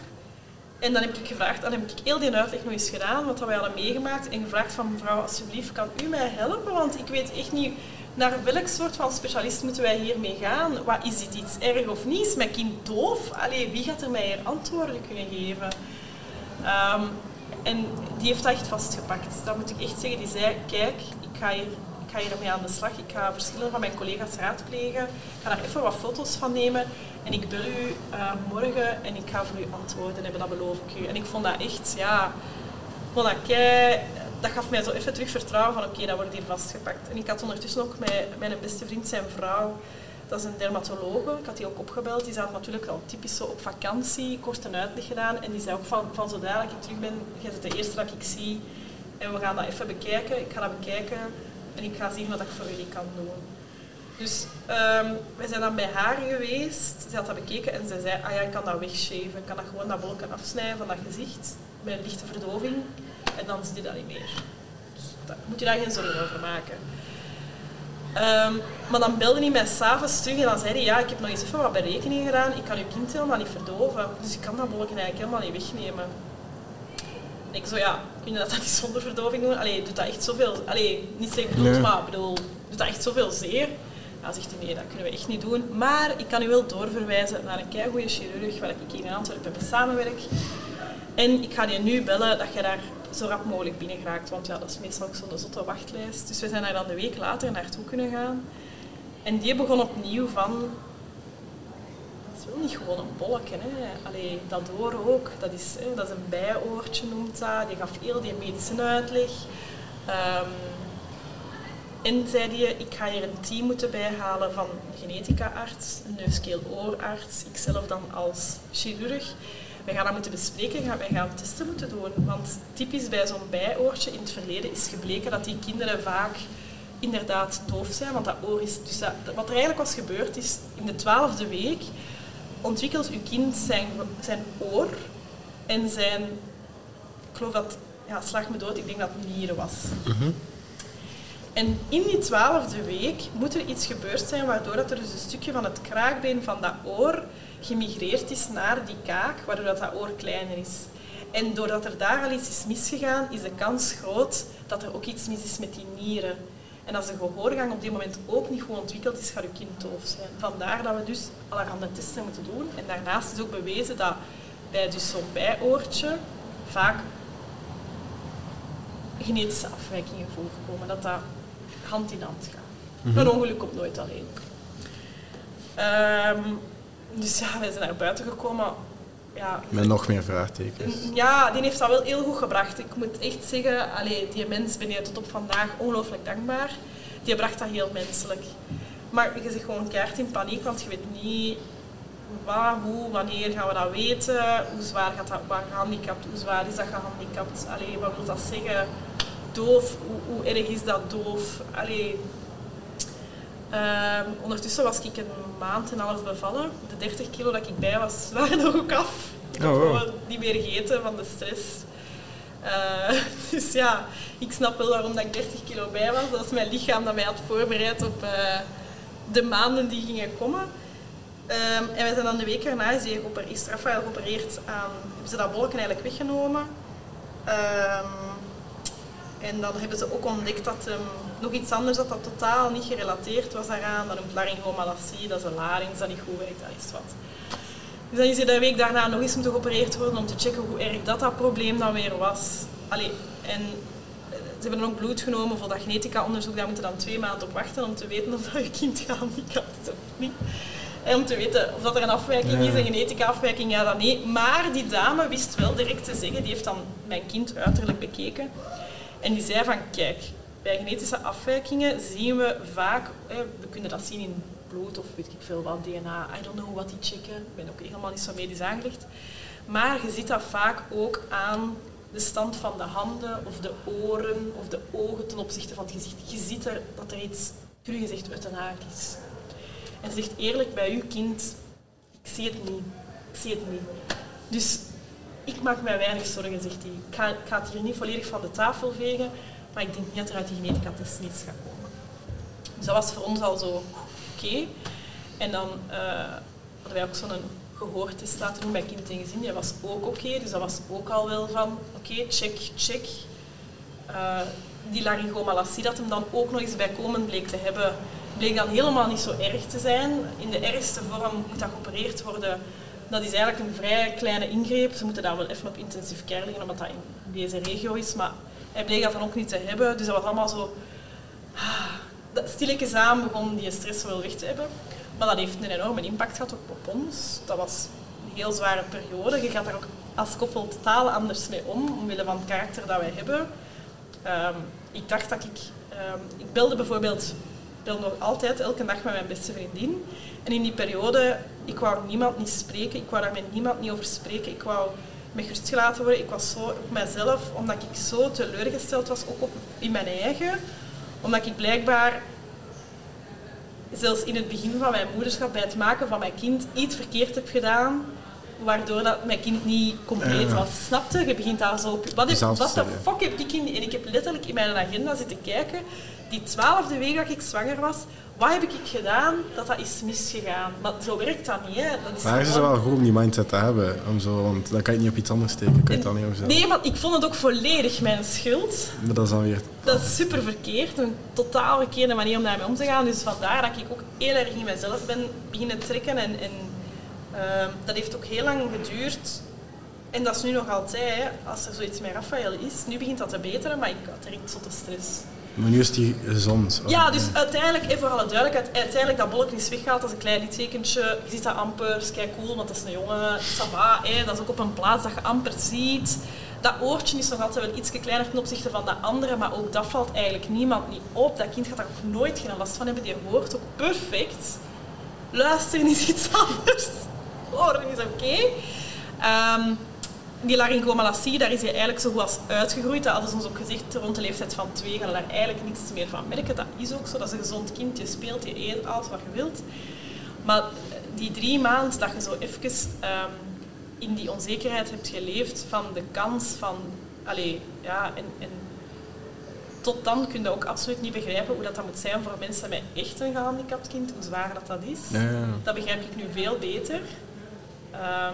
En dan heb ik gevraagd, dan heb ik heel die uitleg nog eens gedaan, wat wij hadden meegemaakt. En gevraagd van mevrouw, alsjeblieft, kan u mij helpen? Want ik weet echt niet, naar welk soort van specialist moeten wij hiermee gaan? Wat, is dit iets erg of niet? Is mijn kind doof? Allee, wie gaat er mij hier antwoorden kunnen geven? Ehm, en die heeft dat echt vastgepakt. Dat moet ik echt zeggen. Die zei, kijk, ik ga hier ik ga hiermee aan de slag. Ik ga verschillende van mijn collega's raadplegen. Ik ga daar even wat foto's van nemen. En ik bel u uh, morgen en ik ga voor u antwoorden hebben, dat beloof ik u. En ik vond dat echt, ja... Ik vond dat kei... Dat gaf mij zo even terug vertrouwen van oké, dat wordt hier vastgepakt. En ik had ondertussen ook met mijn beste vriend, zijn vrouw, dat is een dermatologe. Ik had die ook opgebeld. Die zat natuurlijk al typisch zo op vakantie, kort een uitleg gedaan. En die zei ook van, van zodra ik terug ben, jij bent de eerste dat ik zie En we gaan dat even bekijken. Ik ga dat bekijken en ik ga zien wat ik voor jullie kan doen. Dus um, wij zijn dan bij haar geweest. Ze had dat bekeken en ze zei, ah ja, ik kan dat wegshaven. Ik kan dat gewoon dat bolken afsnijden van dat gezicht met een lichte verdoving. En dan zie je dat niet meer. Dus daar moet je daar geen zorgen over maken. Um, maar dan belde hij mij s'avonds terug en dan zei hij, ja, ik heb nog eens even wat berekeningen gedaan. Ik kan uw kind helemaal niet verdoven. Dus ik kan dat bolken eigenlijk helemaal niet wegnemen. En ik zo, ja, kun je dat dan niet zonder verdoving doen? Allee, doet dat echt zoveel... Allee, niet zeggen bedoeld, nee. maar bedoel, doet dat echt zoveel zeer? Ja, zegt hij, nee, dat kunnen we echt niet doen. Maar ik kan u wel doorverwijzen naar een keigoede chirurg waar ik hier in Antwerpen mee samenwerk. En ik ga je nu bellen dat je daar zo rap mogelijk binnen geraakt. Want ja, dat is meestal ook zo'n zotte wachtlijst. Dus we zijn daar dan de week later naartoe kunnen gaan. En die begon opnieuw van... Dat is wel niet gewoon een bolletje. Hè. Allee, dat door ook. Dat is, hè, dat is een bijoortje, noemt dat. Die gaf heel die medische uitleg. Um, en zei hij, ik ga hier een team moeten bijhalen van genetica-arts, een neuskeel-oorarts, ikzelf dan als chirurg. Wij gaan dat moeten bespreken, wij gaan testen moeten doen. Want typisch bij zo'n bijoortje in het verleden is gebleken dat die kinderen vaak inderdaad doof zijn. Want dat oor is... Dus dat, wat er eigenlijk was gebeurd is, in de twaalfde week ontwikkelt uw kind zijn, zijn oor en zijn... Ik geloof dat... Ja, slag me dood, ik denk dat het nieren was. Mhm. En in die twaalfde week moet er iets gebeurd zijn waardoor dat er dus een stukje van het kraakbeen van dat oor gemigreerd is naar die kaak, waardoor dat, dat oor kleiner is. En doordat er daar al iets is misgegaan, is de kans groot dat er ook iets mis is met die nieren. En als de gehoorgang op dit moment ook niet goed ontwikkeld is, gaat uw kind doof zijn. Vandaar dat we dus allerhande testen moeten doen. En daarnaast is ook bewezen dat bij dus zo'n bijoortje vaak genetische afwijkingen voorkomen. Dat dat hand in hand gaan. Mm Een ongeluk komt nooit alleen. Um, dus ja, wij zijn naar buiten gekomen. Ja, Met nog meer vraagtekens. Ja, die heeft dat wel heel goed gebracht. Ik moet echt zeggen, allee, die mens ben je tot op vandaag ongelooflijk dankbaar. Die bracht dat heel menselijk. Maar je zit gewoon keihard in paniek, want je weet niet waar, hoe, wanneer gaan we dat weten, hoe zwaar gaat dat, gehandicapt, hoe zwaar is dat gehandicapt, allee, wat wil dat zeggen? doof, hoe, hoe erg is dat doof? Allee, um, ondertussen was ik een maand en een half bevallen. De 30 kilo dat ik bij was, waren er ook af. Ik oh, wow. gewoon niet meer gegeten van de stress. Uh, dus ja, ik snap wel waarom dat ik 30 kilo bij was. Dat was mijn lichaam dat mij had voorbereid op uh, de maanden die gingen komen. Um, en we zijn dan de week erna is, is Rafael geopereerd aan, hebben ze dat bolken eigenlijk weggenomen. Um, en dan hebben ze ook ontdekt dat um, nog iets anders dat dat totaal niet gerelateerd was daaraan. Dat noemt laryngomalacie, dat is een larynx dat niet goed werkt, dat is wat. Dus dan is hij de week daarna nog eens moeten geopereerd worden om te checken hoe erg dat, dat probleem dan weer was. Allee, en eh, ze hebben dan ook bloed genomen voor dat genetica-onderzoek. Daar moeten dan twee maanden op wachten om te weten of dat je kind gehandicapt is of niet. En om te weten of dat er een afwijking is, een genetica-afwijking, ja dan nee. Maar die dame wist wel direct te zeggen, die heeft dan mijn kind uiterlijk bekeken. En die zei van, kijk, bij genetische afwijkingen zien we vaak, we kunnen dat zien in bloed of weet ik veel wat, DNA, I don't know wat die checken, ik ben ook helemaal niet zo medisch aangelegd. Maar je ziet dat vaak ook aan de stand van de handen of de oren of de ogen ten opzichte van het gezicht. Je ziet er dat er iets, cru gezegd, uit de haak is. En ze zegt eerlijk bij uw kind, ik zie het niet. Zie het niet. Dus ik maak mij weinig zorgen, zegt hij. Ik ga, ik ga, het hier niet volledig van de tafel vegen, maar ik denk niet dat er uit die genetica-test niets gaat komen. Dus dat was voor ons al zo oké. En dan uh, hadden wij ook zo'n gehoortest laten doen bij kind en gezin. Die was ook oké, dus dat was ook al wel van oké, check, check. Uh, die laryngomalacie dat hem dan ook nog eens bijkomend bleek te hebben, bleek dan helemaal niet zo erg te zijn. In de ergste vorm moet dat geopereerd worden dat is eigenlijk een vrij kleine ingreep. Ze moeten daar wel even op intensive care liggen, omdat dat in deze regio is. Maar hij bleek dat dan ook niet te hebben. Dus dat was allemaal zo... Ah, stilletjes aan begon die stress wel weg te hebben. Maar dat heeft een enorme impact gehad op ons. Dat was een heel zware periode. Je gaat daar ook als koppel totaal anders mee om, omwille van het karakter dat wij hebben. Um, ik dacht dat ik... Um, ik belde bijvoorbeeld bel nog altijd elke dag met mijn beste vriendin. En in die periode, ik wou niemand niet spreken, ik wou daar met niemand niet over spreken. Ik wou met rust gelaten worden. Ik was zo op mezelf, omdat ik zo teleurgesteld was, ook op, in mijn eigen. Omdat ik blijkbaar, zelfs in het begin van mijn moederschap, bij het maken van mijn kind, iets verkeerd heb gedaan. Waardoor dat mijn kind niet compleet Ja. was. Snapte? Je begint daar zo op. Wat, heb, wat de fuck heb ik in... En ik heb letterlijk in mijn agenda zitten kijken. Die twaalfde week dat ik zwanger was, wat heb ik gedaan dat dat is misgegaan? Maar zo werkt dat niet, hè. Dat is Maar is het gewoon- wel goed om die mindset te hebben. Om zo, want dan kan je het niet op iets anders steken. Kan je dan niet over Nee, maar ik vond het ook volledig mijn schuld. Maar dat is dan weer... Dat is super verkeerd, een totaal verkeerde manier om daarmee om te gaan. Dus vandaar dat ik ook heel erg in mezelf ben beginnen trekken. En, en ehm, dat heeft ook heel lang geduurd. En dat is nu nog altijd, hè, als er zoiets met Rafael is. Nu begint dat te beteren, maar ik had direct zotte stress. Maar nu is die gezond. Ja, dus uiteindelijk, even voor alle duidelijkheid, uiteindelijk dat bolletje is weggehaald als een klein littekentje. Je ziet dat amper, is kei cool, want dat is een jongen. Ça va, hè. dat is ook op een plaats dat je amper ziet. Dat oortje is nog altijd wel iets kleiner ten opzichte van dat andere, maar ook dat valt eigenlijk niemand niet op. Dat kind gaat daar ook nooit geen last van hebben, die hoort ook perfect. Luisteren is iets anders. Horen is oké. Ehm, die laryngomalacie, daar is hij eigenlijk zo goed als uitgegroeid. Dat hadden ze ons ook gezegd, rond de leeftijd van twee gaan we daar eigenlijk niks meer van merken. Dat is ook zo, dat is een gezond kind. Je speelt, je eet alles wat je wilt. Maar die drie maanden dat je zo even ehm, in die onzekerheid hebt geleefd van de kans van... Allee, ja, en, en tot dan kun je ook absoluut niet begrijpen hoe dat, dat moet zijn voor mensen met echt een gehandicapt kind, hoe zwaar dat, dat is. Ja, ja. Dat begrijp ik nu veel beter. Eh,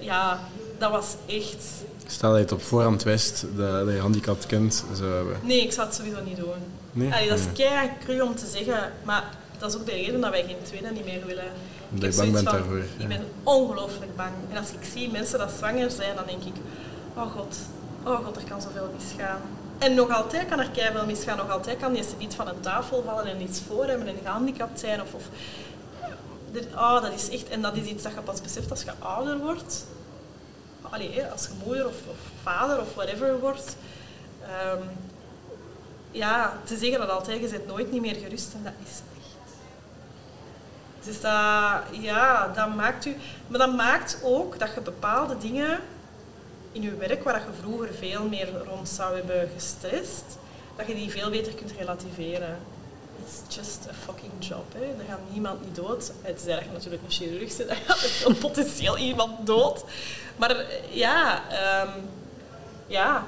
ja, dat was echt... Stel dat je het op voorhand wist dat, dat je handicapt kind zou hebben. Nee, ik zou het sowieso niet doen. Nee? Allee, dat is Nee. kei cru om te zeggen, maar dat is ook de reden dat wij geen tweede niet meer willen. Heb je bang bent van, daarvoor, Ik ben ongelooflijk bang. En als ik zie mensen dat zwanger zijn, dan denk ik, oh god, oh god, er kan zoveel misgaan. En nog altijd kan er keihard misgaan. Nog altijd kan die niet van een tafel vallen en iets voor hebben en gehandicapt zijn. Of, of, oh, dat is echt, en dat is iets dat je pas beseft als je ouder wordt. Als je moeder of, vader of whatever wordt. Ehm, ja, ze zeggen dat altijd, je bent nooit niet meer gerust en dat is echt. Dus dat, ja, dat maakt u... Maar dat maakt ook dat je bepaalde dingen in je werk, waar je vroeger veel meer rond zou hebben gestrest, dat je die veel beter kunt relativeren. It's just a fucking job. Hè. Er gaat niemand niet dood. Het is eigenlijk natuurlijk een chirurg bent, dan gaat potentieel iemand dood. Maar eh, ja, ehm, ja.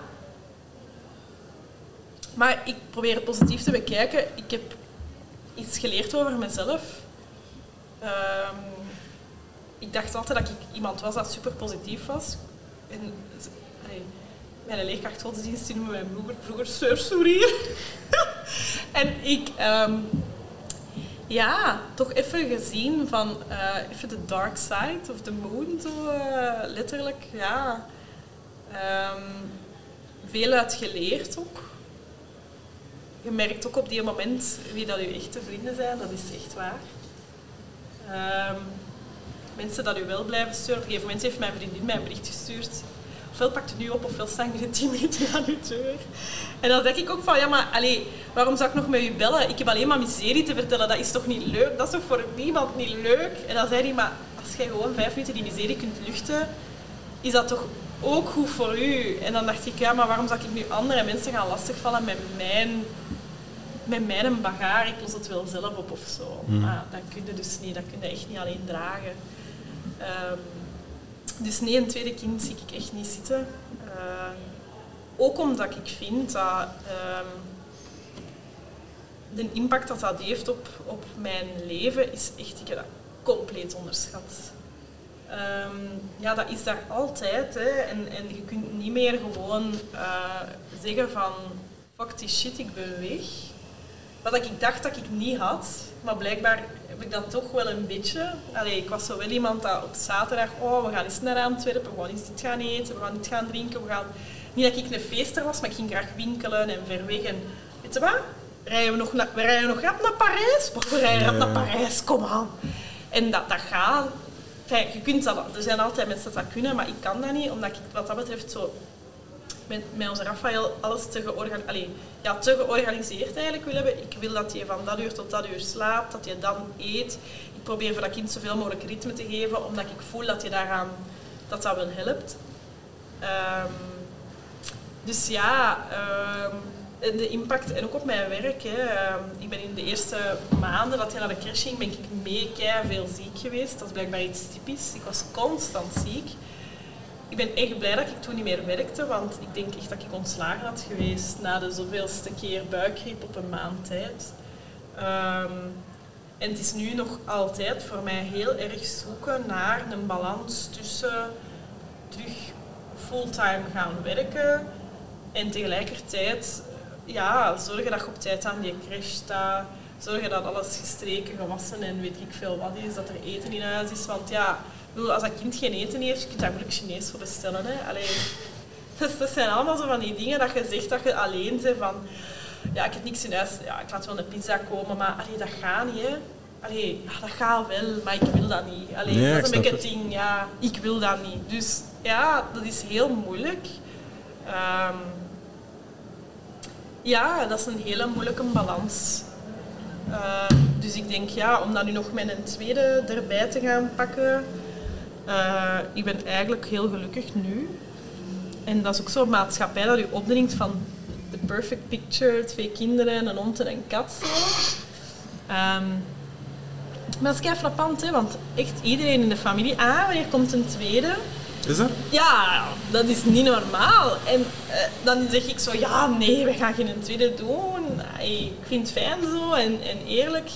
Maar ik probeer het positief te bekijken. Ik heb iets geleerd over mezelf. Ehm, ik dacht altijd dat ik iemand was dat super positief was. En, mijn leerkracht godsdienst die noemde mij vroeger, vroeger Sir Sourier. en ik, ehm, ja, toch even gezien van eh, even de dark side of the moon, zo eh, letterlijk, ja. Ehm, veel uit geleerd ook. Je merkt ook op die moment wie dat uw echte vrienden zijn, dat is echt waar. Ehm, mensen dat u wel blijven sturen. Op een gegeven moment heeft mijn vriendin mij een bericht gestuurd. Ofwel pakt het nu op, ofwel staan binnen 10 minuten aan uw deur. En dan zeg ik ook van, ja maar, allee, waarom zou ik nog met u bellen? Ik heb alleen maar miserie te vertellen, dat is toch niet leuk? Dat is toch voor niemand niet leuk? En dan zei hij, maar als jij gewoon vijf minuten die miserie kunt luchten, is dat toch ook goed voor u? En dan dacht ik, ja, maar waarom zou ik nu andere mensen gaan lastigvallen met mijn, met mijn bagage? Ik los het wel zelf op of zo. Maar dat kun je dus niet, dat kun je echt niet alleen dragen. Ehm, dus nee, een tweede kind zie ik echt niet zitten. Ehm, ook omdat ik vind dat ehm, de impact dat dat heeft op, op mijn leven is echt, ik heb dat compleet onderschat. Ehm, ja, dat is daar altijd. Hè. En, en je kunt niet meer gewoon eh, zeggen van fuck die shit, ik ben weg. Wat ik dacht dat ik niet had, maar blijkbaar heb ik dat toch wel een beetje. Allee, ik was zo wel iemand dat op zaterdag, oh, we gaan eens naar Antwerpen, we gaan eens dit gaan eten, we gaan dit gaan drinken, we gaan... Niet dat ik een feester was, maar ik ging graag winkelen en ver weg. En weet je wat? Rijden we, nog na, we rijden nog rap naar Parijs? Maar we rijden rap naar Parijs, kom aan. En dat, dat gaat... Enfin, je kunt dat, er zijn altijd mensen dat dat kunnen, maar ik kan dat niet, omdat ik wat dat betreft zo met, met onze Rafael alles te, allee, ja, te georganiseerd eigenlijk wil hebben. Ik wil dat je van dat uur tot dat uur slaapt, dat je dan eet. Ik probeer voor dat kind zoveel mogelijk ritme te geven, omdat ik voel dat je daaraan, dat dat wel helpt. Ehm, dus ja, ehm, de impact en ook op mijn werk. Hè. Ehm, ik ben in de eerste maanden dat hij naar de crash ging, ben ik mee veel ziek geweest. Dat is blijkbaar iets typisch. Ik was constant ziek. Ik ben echt blij dat ik toen niet meer werkte, want ik denk echt dat ik ontslagen had geweest na de zoveelste keer buikgriep op een maand tijd. Ehm, en het is nu nog altijd voor mij heel erg zoeken naar een balans tussen terug fulltime gaan werken en tegelijkertijd ja, zorgen dat je op tijd aan die crash staat. Zorgen dat alles gestreken, gewassen en weet ik veel wat is. Dat er eten in huis is. Want ja, als dat kind geen eten heeft, kun je daar moeilijk Chinees voor bestellen. Hè. Allee, dus dat zijn allemaal zo van die dingen dat je zegt dat je alleen bent. Van, ja, ik heb niks in huis. Ja, ik laat wel een pizza komen, maar allee, dat gaat niet. Hè. Allee, ja, dat gaat wel, maar ik wil dat niet. Allee, Nee, dat is een beetje het ding. Ja, ik wil dat niet. Dus ja, dat is heel moeilijk. Ehm, ja, dat is een hele moeilijke balans. Eh, dus ik denk, ja, om dan nu nog met een tweede erbij te gaan pakken, eh, ik ben eigenlijk heel gelukkig nu. En dat is ook zo'n maatschappij dat u opdringt van de perfect picture, twee kinderen, een hond en een kat. Zo. Ehm, maar dat is kei frappant, hè, want echt iedereen in de familie, ah, wanneer komt een tweede? Is dat? Ja, dat is niet normaal. En eh, dan zeg ik zo, ja, nee, we gaan geen tweede doen. Ik vind het fijn zo en, en eerlijk.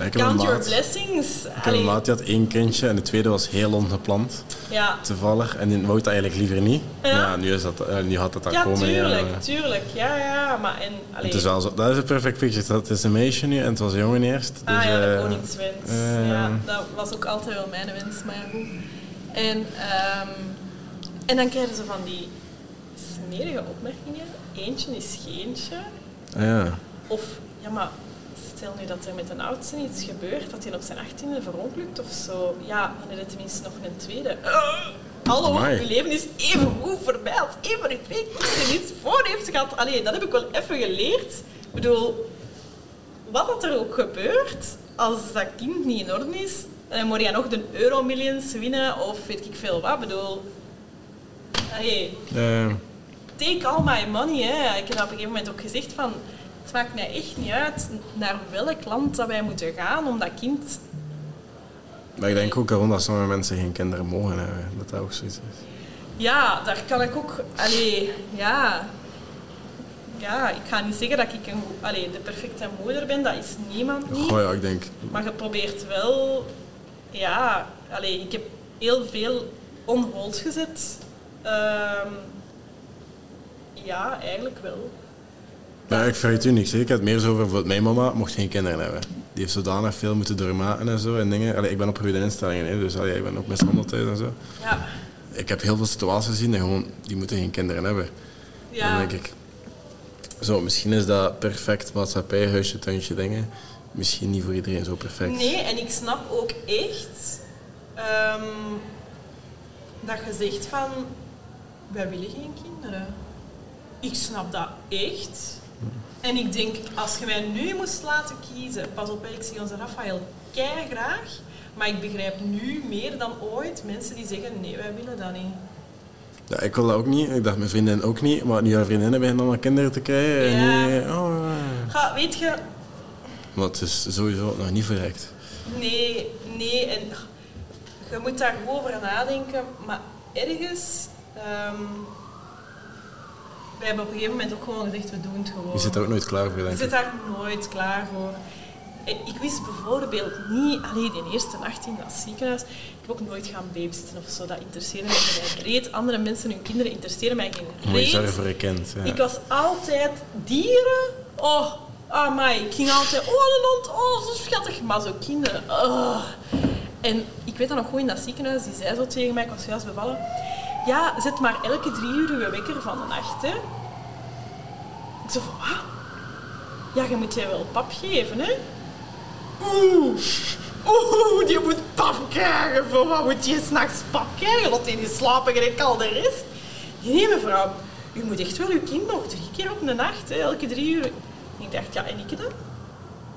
Ja, Count your blessings. Ik heb een maat die had één kindje en de tweede was heel ongepland. ja, Toevallig. En die wou het eigenlijk liever niet. Ja. Maar nu, is dat, eh, nu had dan ja komen. tuurlijk, ja. tuurlijk. Ja, ja, maar en... Het is wel zo, dat is een perfect picture. Dat is een meisje nu en het was een jongen eerst. Dus, ah ja, de eh, koningswens. eh, ja, dat was ook altijd wel mijn wens, maar ja, goed. En, ehm, en dan krijgen ze van die smerige opmerkingen. Eentje is geentje. ah, ja. Of, ja, maar stel nu dat er met een oudste iets gebeurt, dat hij op zijn achttiende verongelukt of zo. Ja, dan heb je tenminste nog een tweede. Eh, hallo, Amai. je leven is even goed voorbij als één van je twee kinderen iets voor heeft gehad. Allee, dat heb ik wel even geleerd. Ik bedoel, wat dat er ook gebeurt, als dat kind niet in orde is, dan moet je nog de Euromillions winnen of weet ik veel wat. Ik bedoel, allee, Eh, take all my money. Hè. Ik heb op een gegeven moment ook gezegd van, het maakt mij echt niet uit naar welk land dat wij moeten gaan om dat kind... maar ik denk ook gewoon dat sommige mensen geen kinderen mogen hebben. Dat dat ook zoiets is. Ja, daar kan ik ook... Allee, ja... Ja, ik ga niet zeggen dat ik een, goe- allee, de perfecte moeder ben, dat is niemand niet. Goh ja, ik denk... Maar je probeert wel... Ja, allee, ik heb heel veel on hold gezet. Ehm, ja, eigenlijk wel. Ja, ik vergeet u niks. hè. Ik had het meer zo over mijn mama mocht geen kinderen hebben. Die heeft zodanig veel moeten doormaken en zo en dingen. Allee, ik ben opgegroeid in instellingen, hè, dus allee, ik ben ook mishandeld thuis en zo. Ja. Ik heb heel veel situaties gezien en gewoon, die moeten geen kinderen hebben. ja. Dan denk ik, zo, misschien is dat perfect maatschappij, huisje, tuintje, dingen. Misschien niet voor iedereen zo perfect. Nee, en ik snap ook echt ehm, dat je zegt van, wij willen geen kinderen. Ik snap dat echt. En ik denk, als je mij nu moest laten kiezen, pas op, ik zie onze Rafael graag, maar ik begrijp nu meer dan ooit mensen die zeggen, nee, wij willen dat niet. Ja, ik wil dat ook niet. Ik dacht mijn vriendin ook niet. Maar nu haar vriendinnen beginnen allemaal kinderen te krijgen. En Ja. nu, oh, ja. Weet je, Maar het is sowieso nog niet verrekt. Nee, nee. En je moet daar goed over nadenken. Maar ergens... ehm wij hebben op een gegeven moment ook gewoon gezegd, we doen het gewoon. Je zit er ook nooit klaar voor, Je denk zit ik. daar nooit klaar voor. Ik wist bijvoorbeeld niet, alleen die eerste nacht in dat ziekenhuis, ik heb ook nooit gaan babysitten of zo, dat interesseerde mij geen reet. Andere mensen, hun kinderen, interesseren mij geen Mooi reet. zorgen voor je. Ja. Ik was altijd dieren. Oh, amai. Ik ging altijd, oh, een hond, oh, zo schattig. Maar zo kinderen, oh. En ik weet dat nog goed in dat ziekenhuis, die zei zo tegen mij, ik was juist bevallen. Ja, zet maar elke drie uur je wekker van de nacht, hè. Ik zo van, wat? Ja, je moet je wel pap geven, hè. Oeh, oeh, die moet pap krijgen. Voor wat moet je s'nachts pap krijgen? Dat niet slapen gelijk al de rest. Nee, mevrouw, u moet echt wel uw kind nog drie keer op de nacht, hè, elke drie uur. Ik dacht, ja, en ik dan?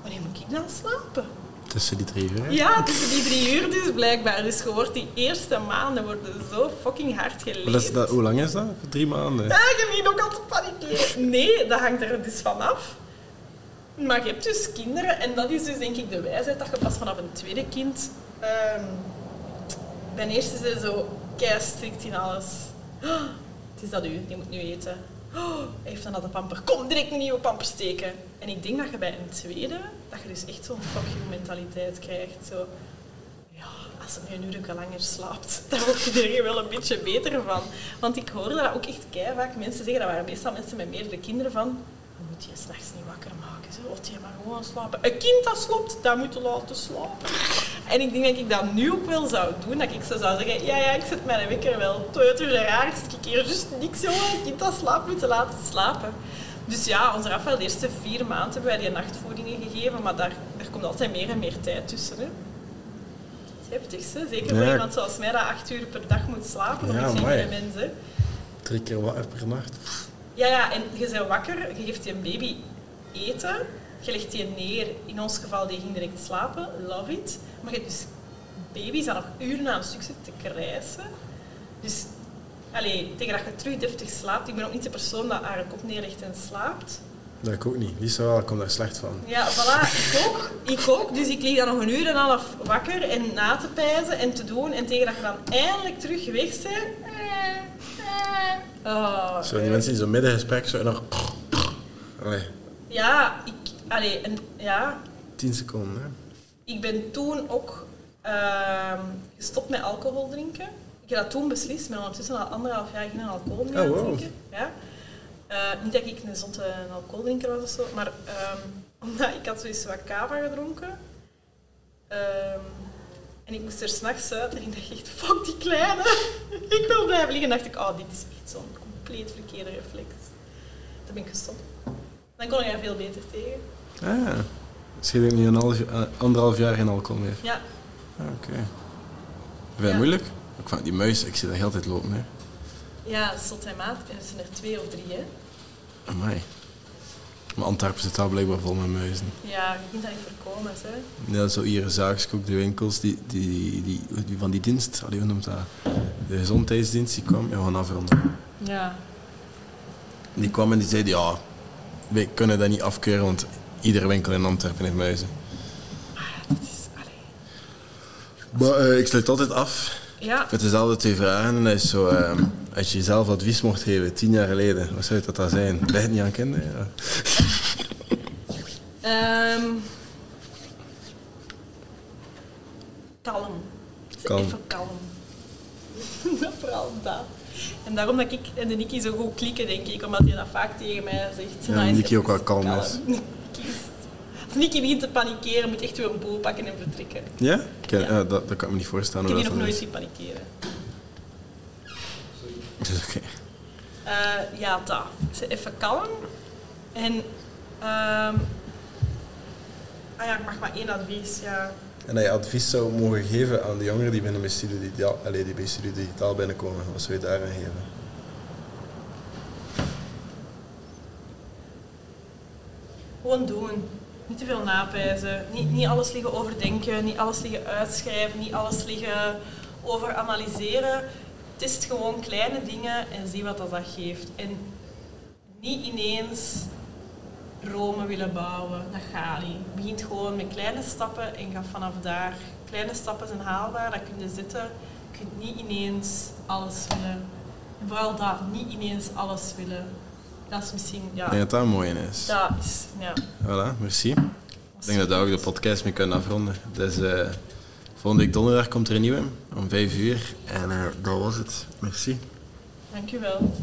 Wanneer moet ik dan slapen? Tussen die drie uur. hè? Ja, tussen die drie uur dus blijkbaar. Dus je wordt die eerste maanden worden zo fucking hard geleefd. Maar dat is, dat, hoe lang is dat? Drie maanden? Ja, je begint ook al te panikeren. Nee, dat hangt er dus vanaf. Maar je hebt dus kinderen en dat is dus denk ik de wijsheid dat je pas vanaf een tweede kind... ehm ten eerste ze zo kei strikt in alles. Oh, het is dat u, die moet nu eten. Oh, heeft dan dat pamper. Kom, direct een nieuwe pamper steken. En ik denk dat je bij een tweede, dat je dus echt zo'n fuck mentaliteit krijgt. Zo, ja, als hij nu een uur langer slaapt, dan word je er wel een beetje beter van. Want ik hoorde dat ook echt kei vaak mensen zeggen, dat waren meestal mensen met meerdere kinderen, van moet je s'nachts niet wakker maken, zo. je maar gewoon slapen. Een kind dat slaapt, dat moet laten slapen. En ik denk dat ik dat nu ook wel zou doen, dat ik zo zou zeggen, ja, ja, ik zet mijn wekker wel. Teuter raar, ik zit ik hier juist niks, jongen. Een kind dat slaapt, moet je laten slapen. Dus ja, onze Rafael, de eerste vier maanden hebben wij die nachtvoedingen gegeven, maar daar, daar komt altijd meer en meer tijd tussen. Hè. Het heftig, hè? zeker voor Ja. iemand zoals mij dat acht uur per dag moet slapen, of Ja, ik bij mensen. Drie keer wakker per nacht. Ja, ja, en je bent wakker, je geeft je een baby eten, je legt die neer. In ons geval, die ging direct slapen, love it. Maar je hebt dus baby's dat nog uren aan een stuk zitten te krijsen. Dus, allee, tegen dat je terug deftig slaapt, ik ben ook niet de persoon dat haar kop neerlegt en slaapt. Dat ik ook niet. Lisa wel, ik kom daar slecht van. Ja, voilà, ik ook. Ik ook. Dus ik lig dan nog een uur en een half wakker en na te pijzen en te doen. En tegen dat je dan eindelijk terug weg bent... Oh, Zo, die mensen die zo midden gesprek zo nog... Allee, Ja, ik, allee, en, ja, tien seconden. Hè. ik ben toen ook ehm, gestopt met alcohol drinken. Ik heb dat toen beslist, maar ondertussen al anderhalf jaar geen alcohol meer Oh, wow. drinken. Ja. Eh, niet dat ik een zonte alcoholdrinker was of zo, maar ehm, omdat ik had zoiets wat cava gedronken. Ehm, en ik moest er s'nachts uit en ik dacht echt, fuck die kleine. ik wil blijven liggen. En dacht ik, oh, dit is echt zo'n compleet verkeerde reflex. Toen ben ik gestopt. Dan kon ik er veel beter tegen. Ah, dus je drinkt nu een half, eh, anderhalf jaar geen alcohol meer. Ja, Ah, Oké. Vind je dat Ja. moeilijk? Ik vind die muis, ik zie dat heel tijd lopen. Hè. ja zot en maat. Er zijn er twee of drie, hè. Amai. Maar Antwerpen zit wel blijkbaar vol met muizen. Ja, je kunt dat niet voorkomen, hè. Ja, zo hier Zaagskoek, de winkels, die, die, die, die, van die dienst, allee, hoe noemt dat? De gezondheidsdienst, die kwam, ja, we gaan afronden. Ja. Die kwam en die zei, ja, wij kunnen dat niet afkeuren, want iedere winkel in Antwerpen heeft muizen. Dat is, allee. Maar eh, ik sluit altijd af Ja, met dezelfde twee vragen. En dat is zo, eh, als je jezelf advies mocht geven, tien jaar geleden, wat zou dat dan zijn? Het niet aan kinderen? Ja. Ehm kalm. Kalm. Even kalm. Dat Vooral dat. En daarom dat ik en de Nicky zo goed klikken, denk ik, omdat hij dat vaak tegen mij zegt. Ja, Nou, Nicky ook wel kalm is. Als Nicky begint te panikeren, moet echt weer een boel pakken en vertrekken. Ja? Ja. ja, dat, dat kan ik me niet voorstellen. Ik heb die nog dat nooit zien panikeren. is. Oké. Eh, ja, dat. Ze even kalm. En... ehm ah ja, ik mag maar één advies, ja. En dat je advies zou mogen geven aan de jongeren die binnen bij Studio Digitaal, allee, die bij Digitaal binnenkomen, wat zou je daaraan geven? Gewoon doen. Niet te veel napijzen. Niet, niet alles liggen overdenken. Niet alles liggen uitschrijven. Niet alles liggen overanalyseren. Test gewoon kleine dingen en zie wat dat geeft. En niet ineens Rome willen bouwen. Dat gaat niet. Begint gewoon met kleine stappen en ga vanaf daar. Kleine stappen zijn haalbaar, dat kun je zetten. Je kunt niet ineens alles willen. En vooral dat, niet ineens alles willen. Dat is misschien, ja, Ik denk dat dat mooi is. dat is, ja. Voilà, merci. Ik denk dat we daar ook de podcast mee kunnen afronden. Dus eh, volgende week donderdag komt er een nieuwe om 5 uur. En eh, dat was het. Merci. Dankjewel.